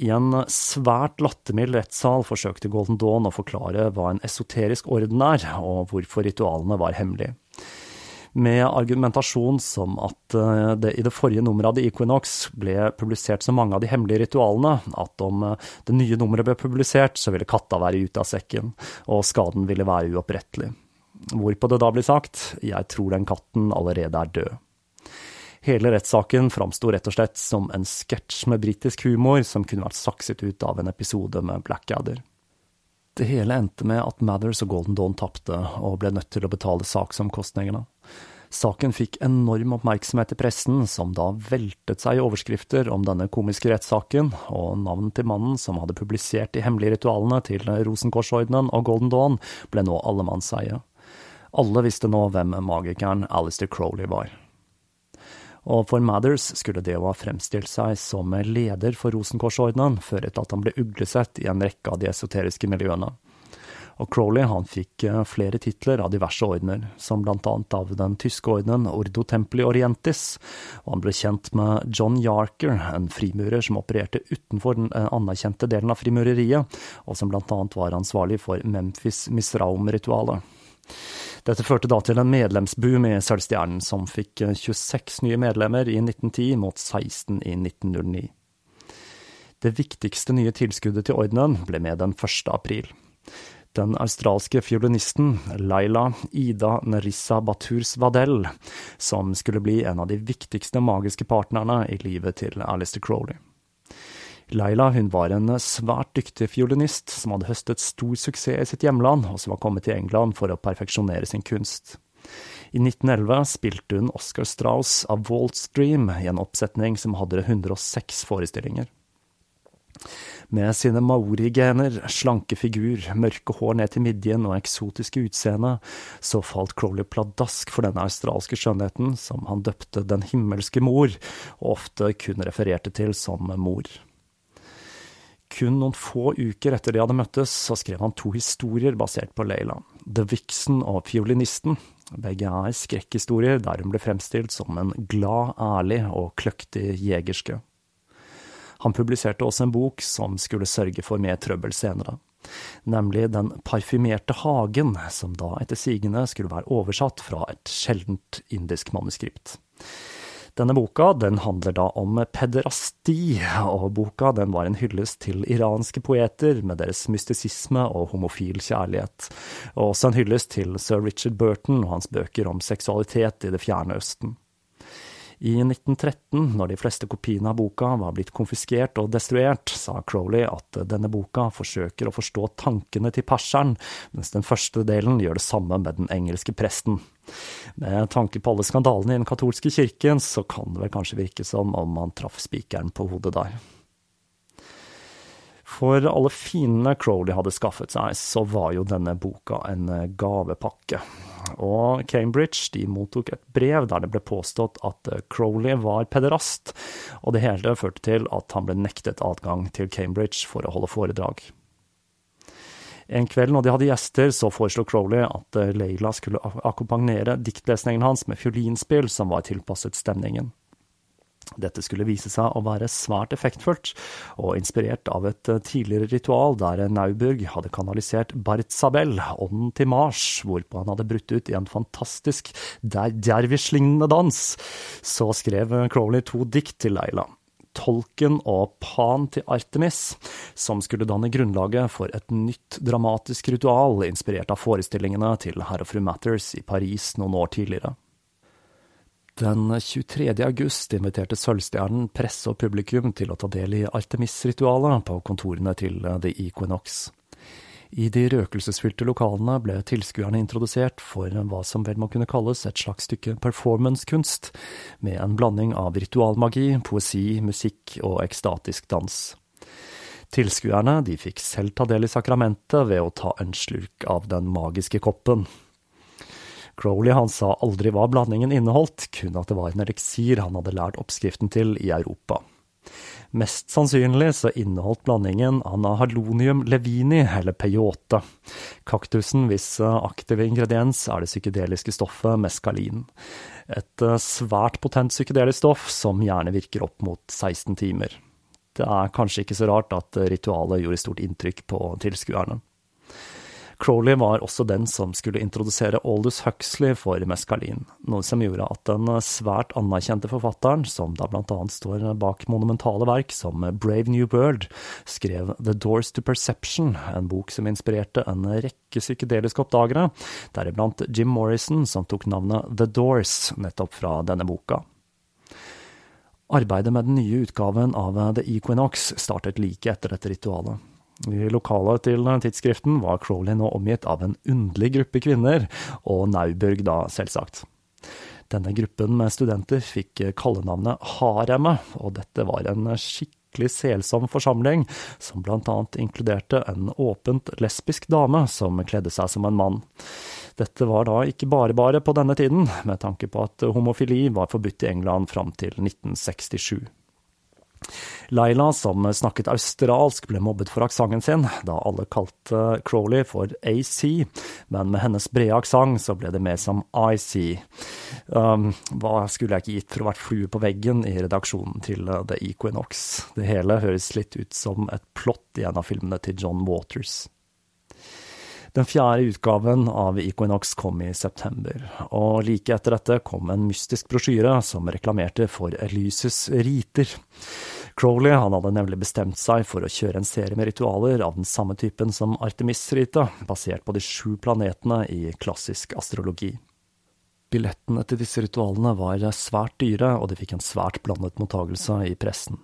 I en svært lattermild rettssal forsøkte Golden Dawn å forklare hva en esoterisk orden er, og hvorfor ritualene var hemmelige med argumentasjon som at eh, det i det forrige nummeret av The Equinox ble publisert så mange av de hemmelige ritualene at om eh, det nye nummeret ble publisert, så ville katta være ute av sekken, og skaden ville være uopprettelig. Hvorpå det da blir sagt, jeg tror den katten allerede er død. Hele rettssaken framsto rett og slett som en sketsj med britisk humor som kunne vært sakset ut av en episode med Blackadder. Det hele endte med at Mathers og Golden Dawn tapte, og ble nødt til å betale saksomkostningene. Saken fikk enorm oppmerksomhet i pressen, som da veltet seg i overskrifter om denne komiske rettssaken, og navnet til mannen som hadde publisert de hemmelige ritualene til Rosenkorsordenen og Golden Dawn, ble nå allemannseie. Alle visste nå hvem magikeren Alistair Crowley var. Og for Mathers skulle det å ha fremstilt seg som leder for Rosenkorsordenen føre til at han ble uglesett i en rekke av de esoteriske miljøene. Og Crowley han fikk eh, flere titler av diverse ordener, som annet av den tyske ordenen Ordo Templi Orientis, og han ble kjent med John Yarker, en frimurer som opererte utenfor den eh, anerkjente delen av frimureriet, og som annet var ansvarlig for Memphis Misraum-ritualet. Dette førte da til en medlemsboom i Sølvstjernen, som fikk 26 eh, nye medlemmer i 1910 mot 16 i 1909. Det viktigste nye tilskuddet til ordenen ble med den 1. april. Den australske fiolinisten Laila Ida Nerissa Baturs Vadel, som skulle bli en av de viktigste magiske partnerne i livet til Alistair Crowley. Laila hun var en svært dyktig fiolinist som hadde høstet stor suksess i sitt hjemland, og som var kommet til England for å perfeksjonere sin kunst. I 1911 spilte hun Oscar Strauss av Walt Dream i en oppsetning som hadde 106 forestillinger. Med sine maori-gener, slanke figur, mørke hår ned til midjen og eksotiske utseende, så falt Crowley pladask for denne australske skjønnheten, som han døpte Den himmelske mor, og ofte kun refererte til som mor. Kun noen få uker etter de hadde møttes, så skrev han to historier basert på Leila. The Vixen og Fiolinisten. Begge er skrekkhistorier der hun ble fremstilt som en glad, ærlig og kløktig jegerske. Han publiserte også en bok som skulle sørge for mer trøbbel senere, nemlig Den parfymerte hagen, som da etter sigende skulle være oversatt fra et sjeldent indisk manuskript. Denne boka den handler da om pederasti, og boka den var en hyllest til iranske poeter med deres mystisisme og homofil kjærlighet, og også en hyllest til sir Richard Burton og hans bøker om seksualitet i Det fjerne østen. I 1913, når de fleste kopiene av boka var blitt konfiskert og destruert, sa Crowley at denne boka forsøker å forstå tankene til perseren, mens den første delen gjør det samme med den engelske presten. Med tanke på alle skandalene i den katolske kirken, så kan det vel kanskje virke som om man traff spikeren på hodet der. For alle fiendene Crowley hadde skaffet seg, så var jo denne boka en gavepakke. Og Cambridge de mottok et brev der det ble påstått at Crowley var pederast, og det hele førte til at han ble nektet adgang til Cambridge for å holde foredrag. En kveld når de hadde gjester, så foreslo Crowley at Leila skulle akkompagnere diktlesningen hans med fiolinspill som var tilpasset stemningen. Dette skulle vise seg å være svært effektfullt, og inspirert av et eh, tidligere ritual der Nauburg hadde kanalisert Bartzabel, ånden til Mars, hvorpå han hadde brutt ut i en fantastisk dervish-lignende dans, så skrev Crowley to dikt til Leila. Tolken og Pan til Artemis, som skulle danne grunnlaget for et nytt dramatisk ritual inspirert av forestillingene til herr og fru Matters i Paris noen år tidligere. Den 23. august inviterte Sølvstjernen presse og publikum til å ta del i Artemis-ritualet på kontorene til The Equinox. I de røkelsesfylte lokalene ble tilskuerne introdusert for hva som vel må kunne kalles et slags stykke performancekunst, med en blanding av ritualmagi, poesi, musikk og ekstatisk dans. Tilskuerne de fikk selv ta del i sakramentet ved å ta en slurk av den magiske koppen. Crowley han sa aldri hva blandingen inneholdt, kun at det var en eliksir han hadde lært oppskriften til i Europa. Mest sannsynlig så inneholdt blandingen anahalonium levini, eller peyote, kaktusen hvis aktive ingrediens er det psykedeliske stoffet meskalin. Et eh, svært potent psykedelisk stoff som gjerne virker opp mot 16 timer. Det er kanskje ikke så rart at ritualet gjorde stort inntrykk på tilskuerne. Crowley var også den som skulle introdusere Aldous Huxley for meskalin, noe som gjorde at den svært anerkjente forfatteren, som da blant annet står bak monumentale verk som Brave New World, skrev The Doors to Perception, en bok som inspirerte en rekke psykedeliske oppdagere, deriblant Jim Morrison, som tok navnet The Doors nettopp fra denne boka. Arbeidet med den nye utgaven av The Equinox startet like etter dette ritualet. I lokalet til tidsskriften var Crowley nå omgitt av en underlig gruppe kvinner, og Nauburg da, selvsagt. Denne gruppen med studenter fikk kallenavnet Haremet, og dette var en skikkelig selsom forsamling, som blant annet inkluderte en åpent lesbisk dame som kledde seg som en mann. Dette var da ikke bare bare på denne tiden, med tanke på at homofili var forbudt i England fram til 1967. Laila, som snakket australsk, ble mobbet for aksenten sin, da alle kalte Crowley for AC, men med hennes brede aksent så ble det mer som IC. Um, hva skulle jeg ikke gitt for å vært flue på veggen i redaksjonen til uh, The Equinox? Det hele høres litt ut som et plott i en av filmene til John Waters. Den fjerde utgaven av Equinox kom i september, og like etter dette kom en mystisk brosjyre som reklamerte for Elysus riter. Crowley hadde nemlig bestemt seg for å kjøre en serie med ritualer av den samme typen som Artemis-ritet, basert på de sju planetene i klassisk astrologi. Billettene til disse ritualene var svært dyre, og de fikk en svært blandet mottagelse i pressen.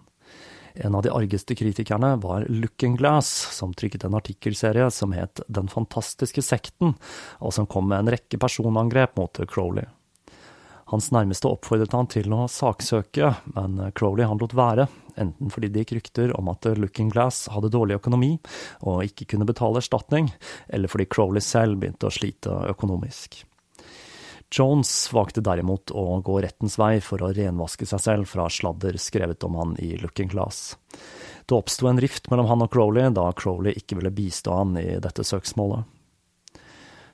En av de argeste kritikerne var Looking Glass, som trykket en artikkelserie som het Den fantastiske sekten, og som kom med en rekke personangrep mot Crowley. Hans nærmeste oppfordret han til å saksøke, men Crowley han lot være, enten fordi det gikk rykter om at Looking Glass hadde dårlig økonomi og ikke kunne betale erstatning, eller fordi Crowley selv begynte å slite økonomisk. Jones valgte derimot å gå rettens vei for å renvaske seg selv fra sladder skrevet om han i Looking Glass. Det oppsto en rift mellom han og Crowley da Crowley ikke ville bistå han i dette søksmålet.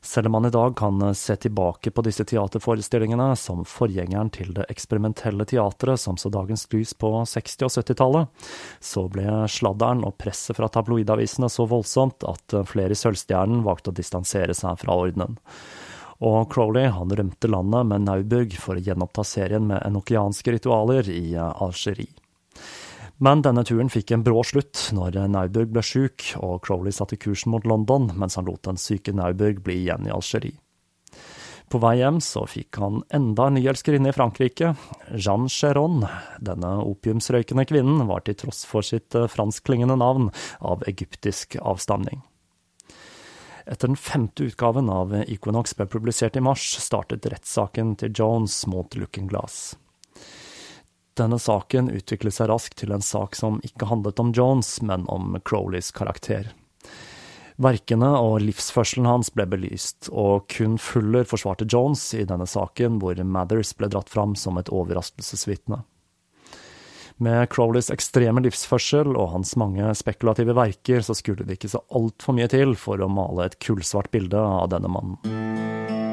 Selv om man i dag kan se tilbake på disse teaterforestillingene som forgjengeren til det eksperimentelle teatret som så dagens lys på 60- og 70-tallet, så ble sladderen og presset fra tabloidavisene så voldsomt at flere i Sølvstjernen valgte å distansere seg fra ordenen. Og Crowley han rømte landet med Nauburg for å gjenoppta serien med enokianske ritualer i eh, Algerie. Men denne turen fikk en brå slutt når Nauburg ble sjuk, og Crowley satte kursen mot London mens han lot den syke Nauburg bli igjen i Algerie. På vei hjem så fikk han enda en ny i Frankrike, Jeanne Chéron. Denne opiumsrøykende kvinnen var til tross for sitt eh, franskklingende navn av egyptisk avstamning. Etter den femte utgaven av Equinox ble publisert i mars, startet rettssaken til Jones mot Looking Glass. Denne saken utviklet seg raskt til en sak som ikke handlet om Jones, men om Crowleys karakter. Verkene og livsførselen hans ble belyst, og kun Fuller forsvarte Jones i denne saken, hvor Mathers ble dratt fram som et overraskelsesvitne. Med Crowleys ekstreme livsførsel og hans mange spekulative verker, så skulle det ikke så altfor mye til for å male et kullsvart bilde av denne mannen.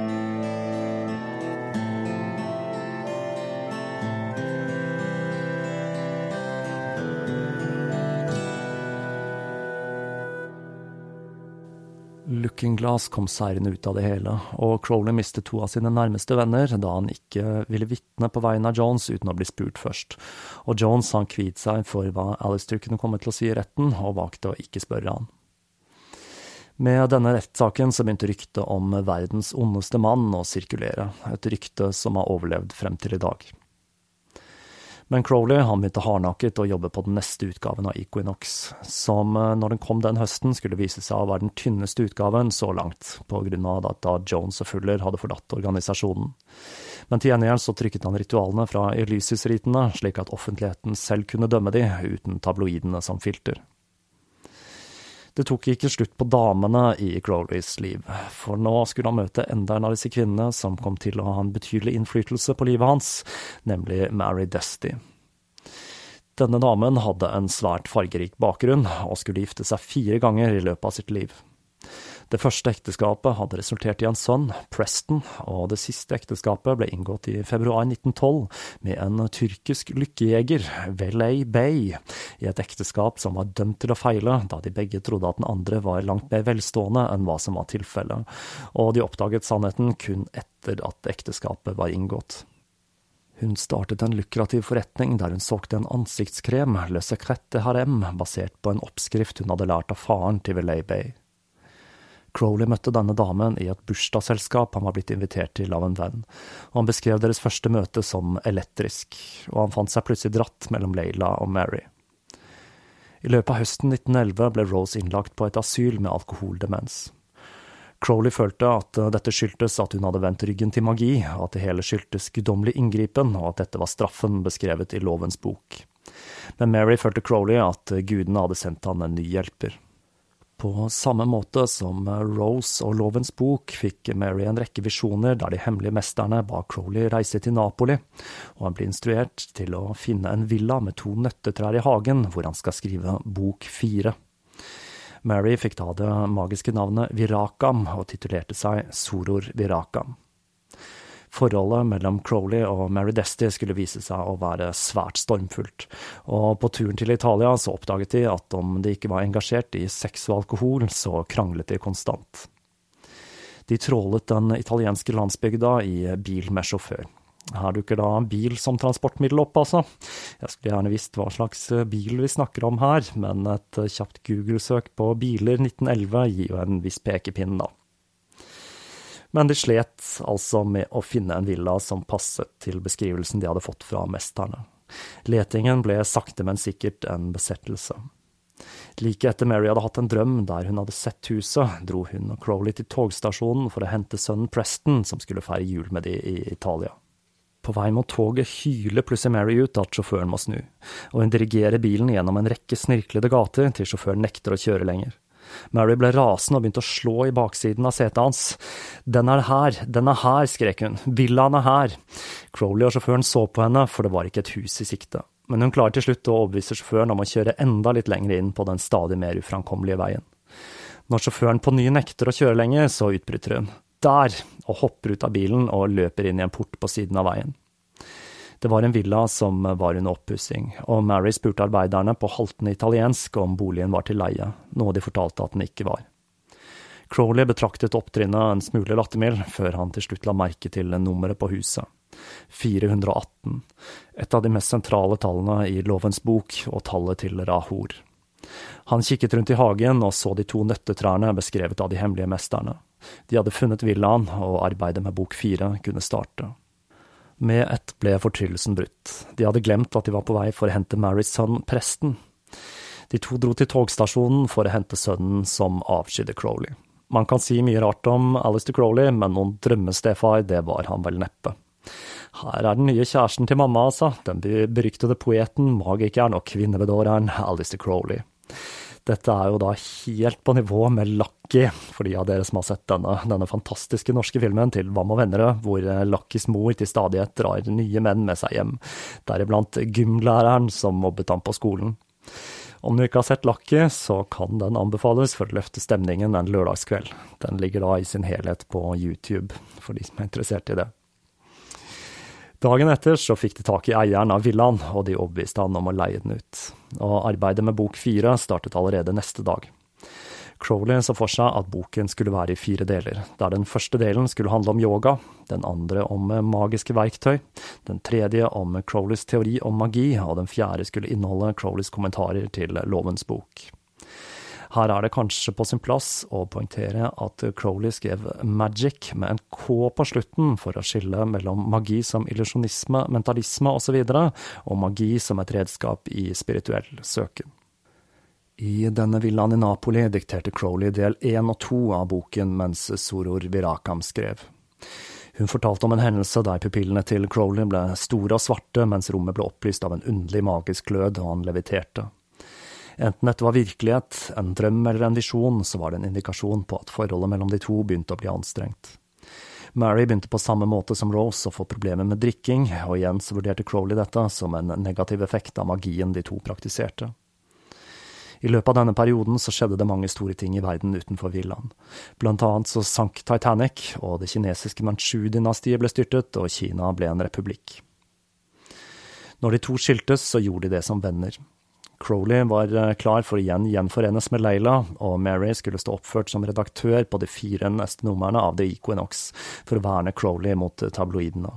Looking Glass kom seirende ut av det hele, og Crowley mistet to av sine nærmeste venner da han ikke ville vitne på vegne av Jones uten å bli spurt først, og Jones han kviet seg for hva Alistair kunne komme til å si i retten, og valgte å ikke spørre han. Med denne rettssaken så begynte ryktet om verdens ondeste mann å sirkulere, et rykte som har overlevd frem til i dag. Men Crowley han begynte hardnakket å jobbe på den neste utgaven av Equinox, som eh, når den kom den høsten skulle vise seg å være den tynneste utgaven så langt, på grunn av at da Jones og Fuller hadde forlatt organisasjonen. Men til gjengjeld så trykket han ritualene fra Elysis-ritene, slik at offentligheten selv kunne dømme de, uten tabloidene som filter. Det tok ikke slutt på damene i Crowleys liv, for nå skulle han møte enda en av disse kvinnene som kom til å ha en betydelig innflytelse på livet hans, nemlig Mary Dusty. Denne damen hadde en svært fargerik bakgrunn, og skulle gifte seg fire ganger i løpet av sitt liv. Det første ekteskapet hadde resultert i en sønn, Preston, og det siste ekteskapet ble inngått i februar 1912 med en tyrkisk lykkejeger, Velay Bey, i et ekteskap som var dømt til å feile, da de begge trodde at den andre var langt mer velstående enn hva som var tilfellet, og de oppdaget sannheten kun etter at ekteskapet var inngått. Hun startet en lukrativ forretning der hun solgte en ansiktskrem, Le Secrette Harem, basert på en oppskrift hun hadde lært av faren til Velay Bay. Crowley møtte denne damen i et bursdagsselskap han var blitt invitert til av en venn, og han beskrev deres første møte som elektrisk, og han fant seg plutselig dratt mellom Leila og Mary. I løpet av høsten 1911 ble Rose innlagt på et asyl med alkoholdemens. Crowley følte at dette skyldtes at hun hadde vendt ryggen til magi, at det hele skyldtes guddommelig inngripen, og at dette var straffen beskrevet i lovens bok. Men Mary følte Crowley at gudene hadde sendt han en ny hjelper. På samme måte som Rose og Lovens bok fikk Mary en rekke visjoner der de hemmelige mesterne ba Crowley reise til Napoli, og han blir instruert til å finne en villa med to nøttetrær i hagen hvor han skal skrive bok fire. Mary fikk da det magiske navnet Virakam og titulerte seg Soror Virakam. Forholdet mellom Crowley og Mary Desty skulle vise seg å være svært stormfullt, og på turen til Italia så oppdaget de at om de ikke var engasjert i sex og alkohol, så kranglet de konstant. De trålet den italienske landsbygda i bil med sjåfør. Her dukker da bil som transportmiddel opp, altså. Jeg skulle gjerne visst hva slags bil vi snakker om her, men et kjapt Google-søk på biler 1911 gir jo en viss pekepinn, da. Men de slet altså med å finne en villa som passet til beskrivelsen de hadde fått fra mesterne. Letingen ble sakte, men sikkert en besettelse. Like etter Mary hadde hatt en drøm der hun hadde sett huset, dro hun og Crowley til togstasjonen for å hente sønnen Preston, som skulle feire jul med de i Italia. På vei mot toget hyler plutselig Mary ut at sjåføren må snu, og hun dirigerer bilen gjennom en rekke snirklede gater til sjåføren nekter å kjøre lenger. Mary ble rasende og begynte å slå i baksiden av setet hans. Den er her, den er her, skrek hun, villaen er her. Crowley og sjåføren så på henne, for det var ikke et hus i sikte. Men hun klarer til slutt å overbevise sjåføren om å kjøre enda litt lenger inn på den stadig mer uframkommelige veien. Når sjåføren på ny nekter å kjøre lenger, så utbryter hun der, og hopper ut av bilen og løper inn i en port på siden av veien. Det var en villa som var under oppussing, og Mary spurte arbeiderne på haltende italiensk om boligen var til leie, noe de fortalte at den ikke var. Crowley betraktet opptrinnet en smule lattermild, før han til slutt la merke til nummeret på huset. 418, et av de mest sentrale tallene i Lovens bok og tallet til Rahor. Han kikket rundt i hagen og så de to nøttetrærne beskrevet av de hemmelige mesterne. De hadde funnet villaen, og arbeidet med bok fire kunne starte. Med ett ble fortryllelsen brutt. De hadde glemt at de var på vei for å hente Marys sønn, presten. De to dro til togstasjonen for å hente sønnen som avskydde Crowley. Man kan si mye rart om Alistair Crowley, men noen drømmestefar, det var han vel neppe. Her er den nye kjæresten til mamma, altså. Den beryktede poeten, magikeren og kvinnebedåreren Alistair Crowley. Dette er jo da helt på nivå med Lucky, for de av dere som har sett denne, denne fantastiske norske filmen til Hva med vennere, hvor Luckys mor til stadighet drar nye menn med seg hjem, deriblant gymlæreren som mobbet ham på skolen. Om du ikke har sett Lucky, så kan den anbefales for å løfte stemningen en lørdagskveld. Den ligger da i sin helhet på YouTube, for de som er interessert i det. Dagen etter så fikk de tak i eieren av villaen, og de overbeviste han om å leie den ut. Og arbeidet med bok fire startet allerede neste dag. Crowley så for seg at boken skulle være i fire deler, der den første delen skulle handle om yoga, den andre om magiske verktøy, den tredje om Crowleys teori om magi, og den fjerde skulle inneholde Crowleys kommentarer til Lovens bok. Her er det kanskje på sin plass å poengtere at Crowley skrev magic med en K på slutten for å skille mellom magi som illusjonisme, mentalisme osv., og, og magi som et redskap i spirituell søken. I denne villaen i Napoli dikterte Crowley del én og to av boken mens Soror Virakam skrev. Hun fortalte om en hendelse der pupillene til Crowley ble store og svarte mens rommet ble opplyst av en underlig magisk glød og han leviterte. Enten dette var virkelighet, en drøm eller en visjon, så var det en indikasjon på at forholdet mellom de to begynte å bli anstrengt. Mary begynte på samme måte som Rose å få problemer med drikking, og igjen så vurderte Crowley dette som en negativ effekt av magien de to praktiserte. I løpet av denne perioden så skjedde det mange store ting i verden utenfor villaen. Blant annet så sank Titanic, og det kinesiske Manchu-dynastiet ble styrtet, og Kina ble en republikk. Når de to skiltes, så gjorde de det som venner. Crowley var eh, klar for å igjen gjenforenes med Leila, og Mary skulle stå oppført som redaktør på de fire neste numrene av The Equinox, for å verne Crowley mot tabloidene.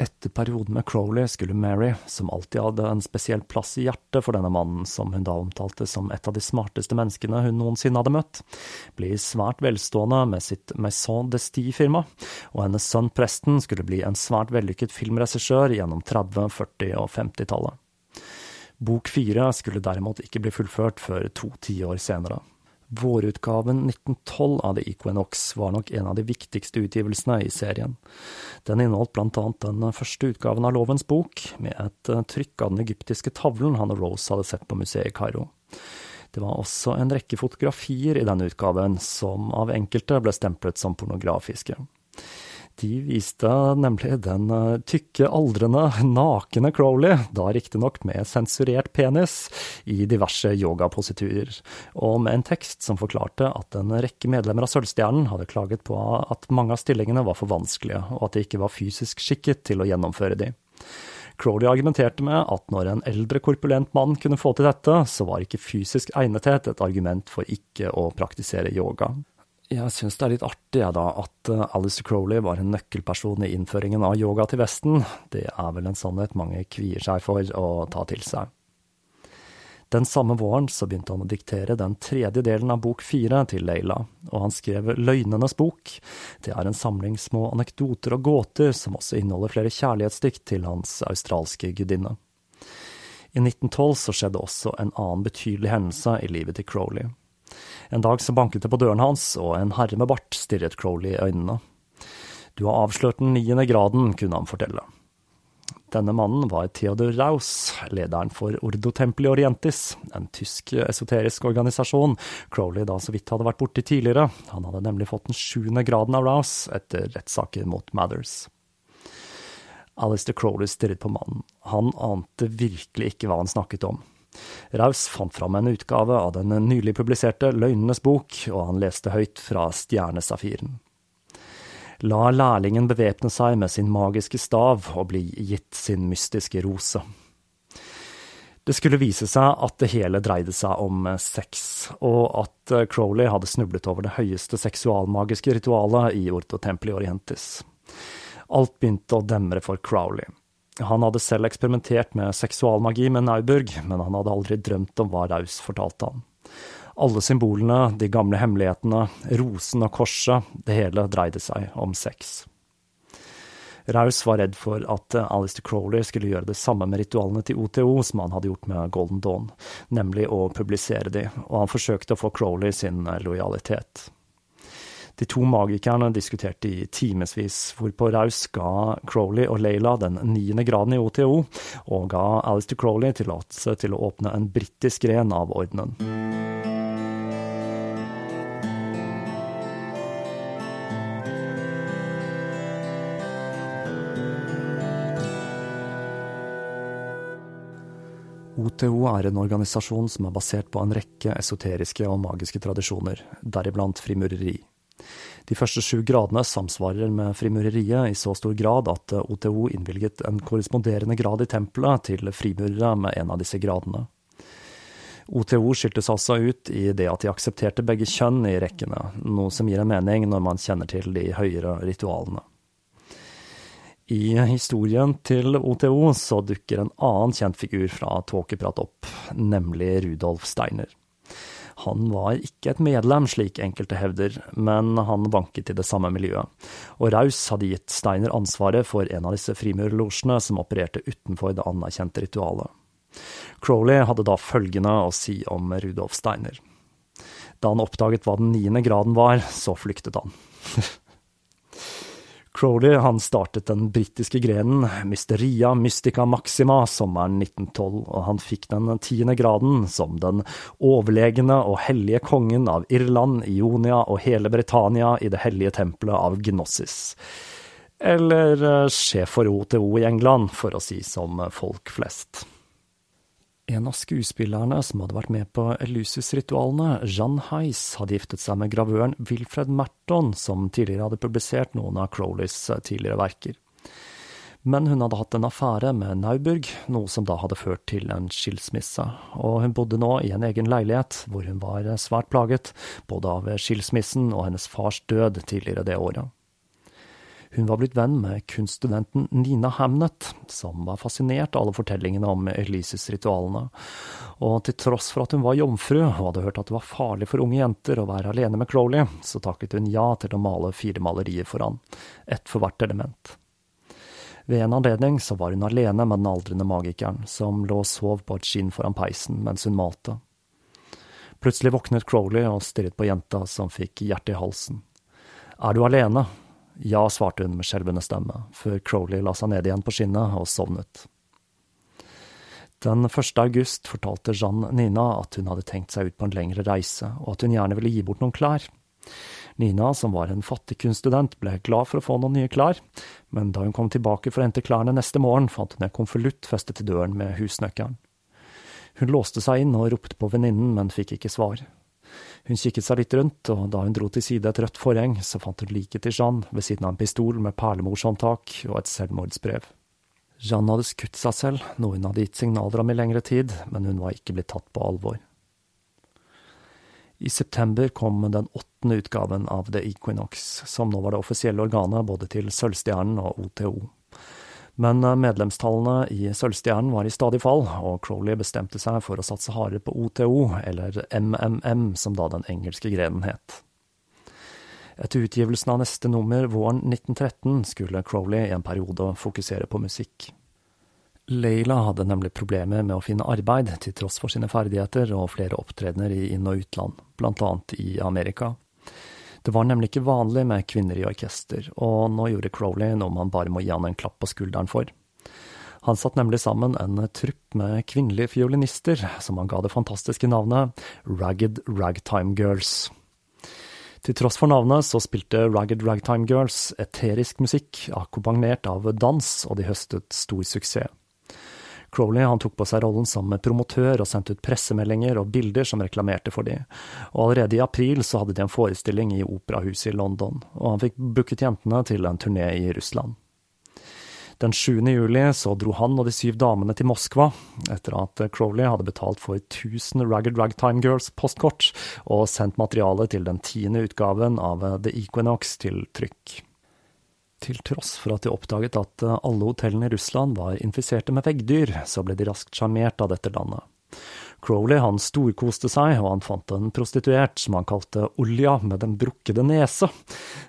Etter perioden med Crowley skulle Mary, som alltid hadde en spesiell plass i hjertet for denne mannen, som hun da omtalte som et av de smarteste menneskene hun noensinne hadde møtt, bli svært velstående med sitt Maison d'Esti-firma, og hennes sønn presten skulle bli en svært vellykket filmregissør gjennom 30-, 40- og 50-tallet. Bok fire skulle derimot ikke bli fullført før to tiår senere. Vårutgaven 1912 av The Equinox var nok en av de viktigste utgivelsene i serien. Den inneholdt blant annet den første utgaven av Lovens bok, med et eh, trykk av den egyptiske tavlen han og Rose hadde sett på museet i Kairo. Det var også en rekke fotografier i denne utgaven, som av enkelte ble stemplet som pornografiske. De viste nemlig den eh, tykke, aldrende, nakne Crowley, da riktignok med sensurert penis, i diverse yogapositurer, og med en tekst som forklarte at en rekke medlemmer av Sølvstjernen hadde klaget på at mange av stillingene var for vanskelige, og at de ikke var fysisk skikket til å gjennomføre de. Crowley argumenterte med at når en eldre, korpulent mann kunne få til dette, så var ikke fysisk egnethet et argument for ikke å praktisere yoga. Jeg syns det er litt artig, jeg, da, at eh, Alice Crowley var en nøkkelperson i innføringen av yoga til Vesten. Det er vel en sannhet mange kvier seg for å ta til seg. Den samme våren så begynte han å diktere den tredje delen av bok fire til Leila, og han skrev Løgnenes bok. Det er en samling små anekdoter og gåter som også inneholder flere kjærlighetsdikt til hans australske gudinne. I 1912 så skjedde også en annen betydelig hendelse i livet til Crowley. En dag så banket det på døren hans, og en herre med bart stirret Crowley i øynene. Du har avslørt den niende graden, kunne han fortelle. Denne mannen var Theodor Raus, lederen for Ordo Templi Orientis, en tysk esoterisk organisasjon Crowley da så vidt hadde vært borti tidligere. Han hadde nemlig fått den sjuende graden av Raus etter rettssaker mot Mathers. Alistair Crowley stirret på mannen. Han ante virkelig ikke hva han snakket om. Raus fant fram en utgave av den nylig publiserte Løgnenes bok, og han leste høyt fra Stjernesafiren. La lærlingen bevæpne seg med sin magiske stav og bli gitt sin mystiske rose. Det skulle vise seg at det hele dreide seg om sex, og at Crowley hadde snublet over det høyeste seksualmagiske ritualet i Orto Templi Orientis. Alt begynte å demre for Crowley. Han hadde selv eksperimentert med seksualmagi med Nauburg, men han hadde aldri drømt om hva Raus fortalte han. Alle symbolene, de gamle hemmelighetene, rosen og korset, det hele dreide seg om sex. Raus var redd for at Alistair Crowley skulle gjøre det samme med ritualene til OTO som han hadde gjort med Golden Dawn, nemlig å publisere de, og han forsøkte å få Crowley sin lojalitet. De to magikerne diskuterte i timevis, hvorpå Raus ga Crowley og Leila den niende graden i OTO, og ga Alistair Crowley tillatelse til å åpne en britisk gren av ordenen. OTO er en organisasjon som er basert på en rekke esoteriske og magiske tradisjoner, deriblant frimureri. De første sju gradene samsvarer med frimureriet i så stor grad at OTO innvilget en korresponderende grad i tempelet til frimurere med en av disse gradene. OTO skiltes også ut i det at de aksepterte begge kjønn i rekkene, noe som gir en mening når man kjenner til de høyere ritualene. I historien til OTO så dukker en annen kjent figur fra Tåkeprat opp, nemlig Rudolf Steiner. Han var ikke et medlem, slik enkelte hevder, men han banket i det samme miljøet, og Raus hadde gitt Steiner ansvaret for en av disse frimurlosjene som opererte utenfor det anerkjente ritualet. Crowley hadde da følgende å si om Rudolf Steiner. Da han oppdaget hva den niende graden var, så flyktet han. Crowley han startet den britiske grenen Mysteria Mystica Maxima sommeren 1912, og han fikk den tiende graden som den overlegne og hellige kongen av Irland, Ionia og hele Britannia i det hellige tempelet av Gnossis. Eller eh, sjef for OTO i England, for å si som folk flest. En av skuespillerne som hadde vært med på Elusis-ritualene, Jean Heiss, hadde giftet seg med gravøren Wilfred Merton, som tidligere hadde publisert noen av Crowleys eh, tidligere verker. Men hun hadde hatt en affære med Nauburg, noe som da hadde ført til en skilsmisse, og hun bodde nå i en egen leilighet, hvor hun var eh, svært plaget, både av skilsmissen og hennes fars død tidligere det året. Hun var blitt venn med kunststudenten Nina Hamnet, som var fascinert av alle fortellingene om Elises-ritualene, og til tross for at hun var jomfru og hadde hørt at det var farlig for unge jenter å være alene med Crowley, så takket hun ja til å male fire malerier for han, ett for hvert element. Ved en anledning så var hun alene med den aldrende magikeren, som lå og sov på et skinn foran peisen mens hun malte. Plutselig våknet Crowley og stirret på jenta, som fikk hjertet i halsen. Er du alene? Ja, svarte hun med skjelvende stemme, før Crowley la seg ned igjen på skinnet og sovnet. Den 1. august fortalte Jeanne Nina at hun hadde tenkt seg ut på en lengre reise, og at hun gjerne ville gi bort noen klær. Nina, som var en fattig kunststudent, ble glad for å få noen nye klær, men da hun kom tilbake for å hente klærne neste morgen, fant hun en konvolutt festet til døren med husnøkkelen. Hun låste seg inn og ropte på venninnen, men fikk ikke svar. Hun kikket seg litt rundt, og da hun dro til side et rødt forheng, så fant hun liket til Jeanne ved siden av en pistol med perlemorshåndtak og et selvmordsbrev. Jeanne hadde skutt seg selv, noe hun hadde gitt signaler om i lengre tid, men hun var ikke blitt tatt på alvor. I september kom den åttende utgaven av The Equinox, som nå var det offisielle organet både til Sølvstjernen og OTO. Men eh, medlemstallene i Sølvstjernen var i stadig fall, og Crowley bestemte seg for å satse hardere på OTO, eller MMM, som da den engelske grenen het. Etter utgivelsen av neste nummer våren 1913 skulle Crowley i en periode fokusere på musikk. Leila hadde nemlig problemer med å finne arbeid, til tross for sine ferdigheter og flere opptredener i inn- og utland, blant annet i Amerika. Det var nemlig ikke vanlig med kvinner i orkester, og nå gjorde Crowley noe man bare må gi han en klapp på skulderen for. Han satt nemlig sammen en trupp med kvinnelige fiolinister, som han ga det fantastiske navnet Ragged Ragtime Girls. Til tross for navnet så spilte Ragged Ragtime Girls eterisk musikk, akkompagnert av dans, og de høstet stor suksess. Crowley han tok på seg rollen som promotør og sendte ut pressemeldinger og bilder som reklamerte for de, og allerede i april så hadde de en forestilling i operahuset i London, og han fikk booket jentene til en turné i Russland. Den 7. juli så dro han og de syv damene til Moskva, etter at Crowley hadde betalt for 1000 Ragged Ragtime Girls-postkort og sendt materialet til den tiende utgaven av The Equinox til trykk. Til tross for at de oppdaget at eh, alle hotellene i Russland var infiserte med veggdyr, så ble de raskt sjarmert av dette landet. Crowley han storkoste seg, og han fant en prostituert som han kalte Olja med den brukkede nese.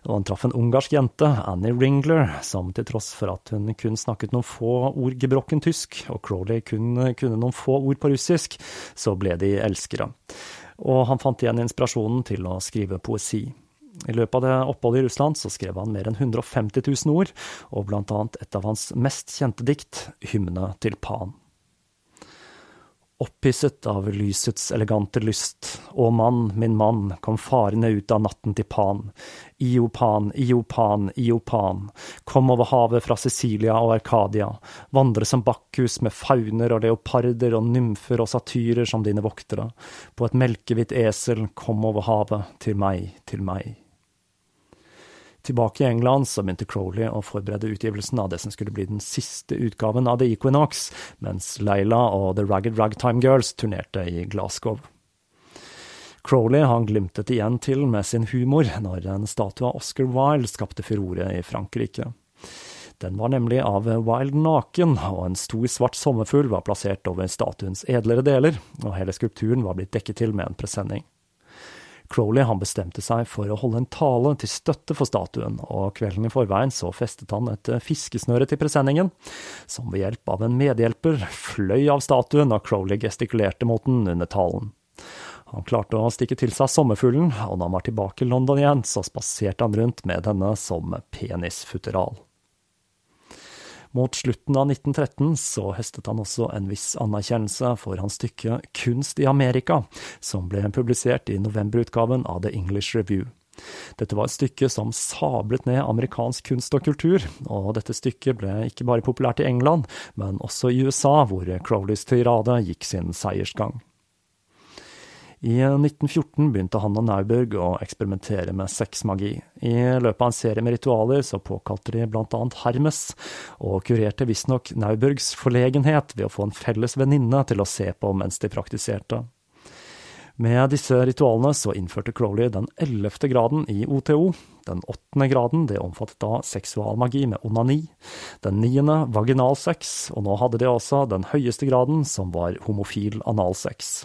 Og han traff en ungarsk jente, Annie Ringler, som til tross for at hun kun snakket noen få ord gebrokken tysk, og Crowley kun kunne noen få ord på russisk, så ble de elskere. Og han fant igjen inspirasjonen til å skrive poesi. I løpet av det oppholdet i Russland så skrev han mer enn 150 000 ord, og blant annet et av hans mest kjente dikt, Hymne til Pan. Opphisset av lysets elegante lyst, å mann, min mann, kom farende ut av natten til Pan. Iopan, Iopan, Iopan, kom over havet fra Sicilia og Arkadia, vandre som Bakkus med fauner og leoparder og nymfer og satyrer som dine voktere, på et melkehvitt esel, kom over havet, til meg, til meg. Tilbake i England så begynte Crowley å forberede utgivelsen av det som skulle bli den siste utgaven av The Equinox, mens Leila og The Ragged Ragtime Girls turnerte i Glasgow. Crowley han glimtet igjen til med sin humor når en statue av Oscar Wilde skapte furore i Frankrike. Den var nemlig av Wilde naken, og en stor svart sommerfugl var plassert over statuens edlere deler, og hele skulpturen var blitt dekket til med en presenning. Crowley han bestemte seg for å holde en tale til støtte for statuen, og kvelden i forveien så festet han et fiskesnøre til presenningen, som ved hjelp av en medhjelper fløy av statuen da Crowley gestikulerte mot den under talen. Han klarte å stikke til seg sommerfuglen, og da han var tilbake i London igjen, så spaserte han rundt med denne som penisfutteral. Mot slutten av 1913 så høstet han også en viss anerkjennelse for hans stykke Kunst i Amerika, som ble publisert i novemberutgaven av The English Review. Dette var et stykke som sablet ned amerikansk kunst og kultur, og dette stykket ble ikke bare populært i England, men også i USA, hvor Crowleys tirade gikk sin seiersgang. I 1914 begynte han og Nauberg å eksperimentere med sexmagi. I løpet av en serie med ritualer så påkalte de annet Hermes, og kurerte visstnok Naubergs forlegenhet ved å få en felles venninne til å se på mens de praktiserte. Med disse ritualene så innførte Crowley den ellevte graden i OTO. Den åttende graden det omfattet da seksualmagi med onani. Den niende vaginalsex, og nå hadde de også den høyeste graden, som var homofil analsex.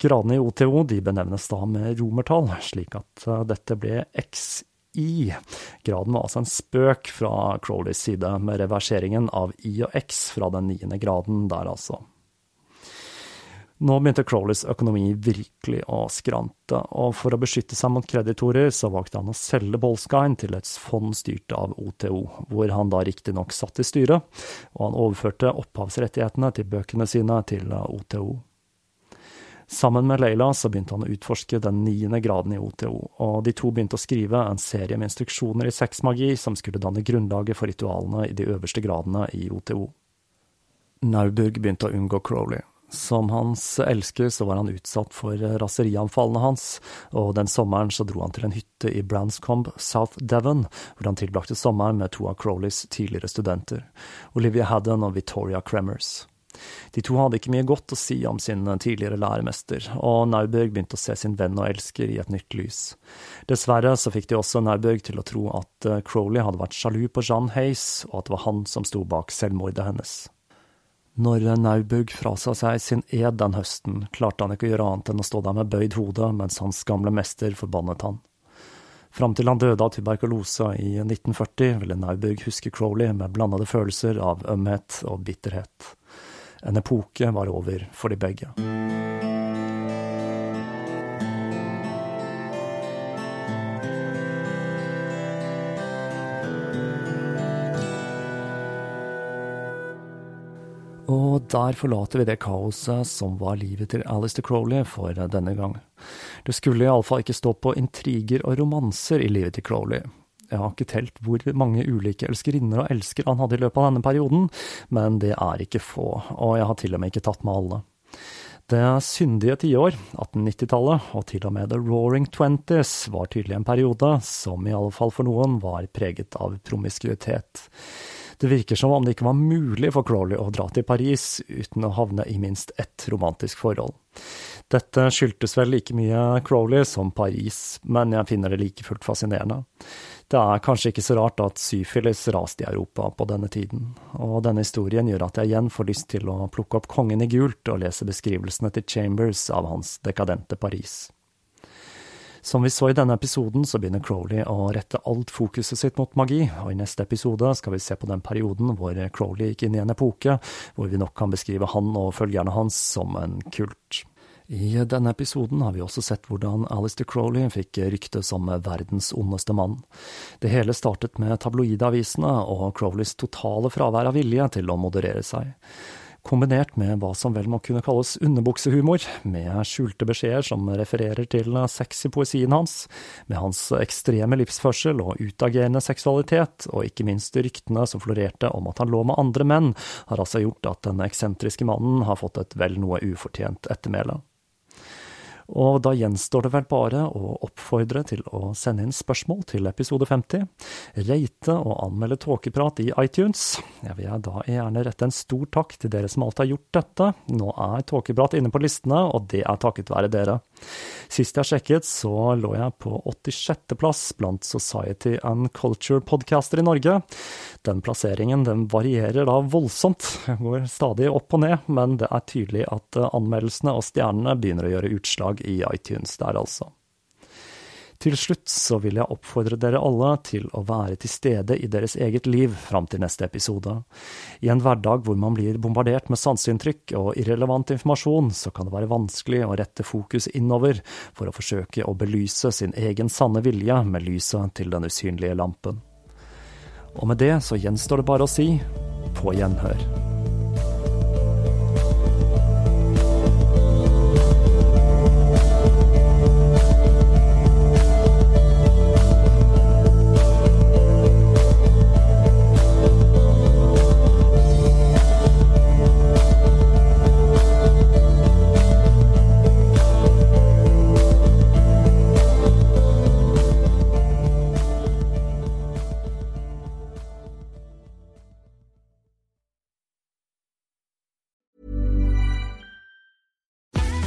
Gradene i OTO de benevnes da med romertall, slik at eh, dette ble XI. Graden var altså en spøk fra Crowleys side, med reverseringen av I og X fra den niende graden der, altså. Nå begynte Crowleys økonomi virkelig å skrante, og for å beskytte seg mot kreditorer, så valgte han å selge Bolskine til et fond styrt av OTO, hvor han da riktignok satt i styret, og han overførte opphavsrettighetene til bøkene sine til OTO. Sammen med Leila så begynte han å utforske den niende graden i OTO, og de to begynte å skrive en serie med instruksjoner i sexmagi som skulle danne grunnlaget for ritualene i de øverste gradene i OTO. Nauburg begynte å unngå Crowley. Som hans elsker så var han utsatt for raserianfallene hans, og den sommeren så dro han til en hytte i Branscombe, South Devon, hvor han tilbrakte sommeren med to av Crowleys tidligere studenter, Olivia Haddon og Victoria Cremers. De to hadde ikke mye godt å si om sin tidligere læremester, og Nauberg begynte å se sin venn og elsker i et nytt lys. Dessverre så fikk de også Nauberg til å tro at eh, Crowley hadde vært sjalu på Jean Hayes, og at det var han som sto bak selvmordet hennes. Når Nauberg frasa seg sin ed den høsten, klarte han ikke å gjøre annet enn å stå der med bøyd hode mens hans gamle mester forbannet han. Fram til han døde av tuberkulose i 1940, ville Nauberg huske Crowley med blandede følelser av ømhet og bitterhet. En epoke var over for de begge. Og der forlater vi det kaoset som var livet til Alistair Crowley for denne gang. Det skulle iallfall ikke stå på intriger og romanser i livet til Crowley. Jeg har ikke telt hvor mange ulike elskerinner og elsker han hadde i løpet av denne perioden, men det er ikke få, og jeg har til og med ikke tatt med alle. Det syndige tiår, 1890-tallet, og til og med The Roaring Twenties, var tydelig en periode som i alle fall for noen var preget av promiskuitet. Det virker som om det ikke var mulig for Crowley å dra til Paris uten å havne i minst ett romantisk forhold. Dette skyldtes vel like mye Crowley som Paris, men jeg finner det like fullt fascinerende. Det er kanskje ikke så rart at syfilis raste i Europa på denne tiden, og denne historien gjør at jeg igjen får lyst til å plukke opp Kongen i gult og lese beskrivelsene til Chambers av hans dekadente Paris. Som vi så i denne episoden, så begynner Crowley å rette alt fokuset sitt mot magi, og i neste episode skal vi se på den perioden hvor Crowley gikk inn i en epoke hvor vi nok kan beskrive han og følgerne hans som en kult. I denne episoden har vi også sett hvordan Alistair Crowley fikk rykte som verdens ondeste mann. Det hele startet med tabloidavisene og Crowleys totale fravær av vilje til å moderere seg kombinert med hva som vel må kunne kalles underbuksehumor, med skjulte beskjeder som refererer til sex i poesien hans, med hans ekstreme livsførsel og utagerende seksualitet, og ikke minst ryktene som florerte om at han lå med andre menn, har altså gjort at den eksentriske mannen har fått et vel noe ufortjent ettermæle. Og da gjenstår det vel bare å oppfordre til å sende inn spørsmål til episode 50, rate og anmelde Tåkeprat i iTunes. Jeg vil da gjerne rette en stor takk til dere som alt har gjort dette. Nå er Tåkeprat inne på listene, og det er takket være dere. Sist jeg sjekket, så lå jeg på 86. plass blant Society and Culture-podcaster i Norge. Den plasseringen den varierer da voldsomt, går stadig opp og ned, men det er tydelig at anmeldelsene og stjernene begynner å gjøre utslag i iTunes der, altså. Til slutt så vil jeg oppfordre dere alle til å være til stede i deres eget liv fram til neste episode. I en hverdag hvor man blir bombardert med sanseinntrykk og irrelevant informasjon, så kan det være vanskelig å rette fokus innover for å forsøke å belyse sin egen sanne vilje med lyset til den usynlige lampen. Og med det så gjenstår det bare å si på gjenhør.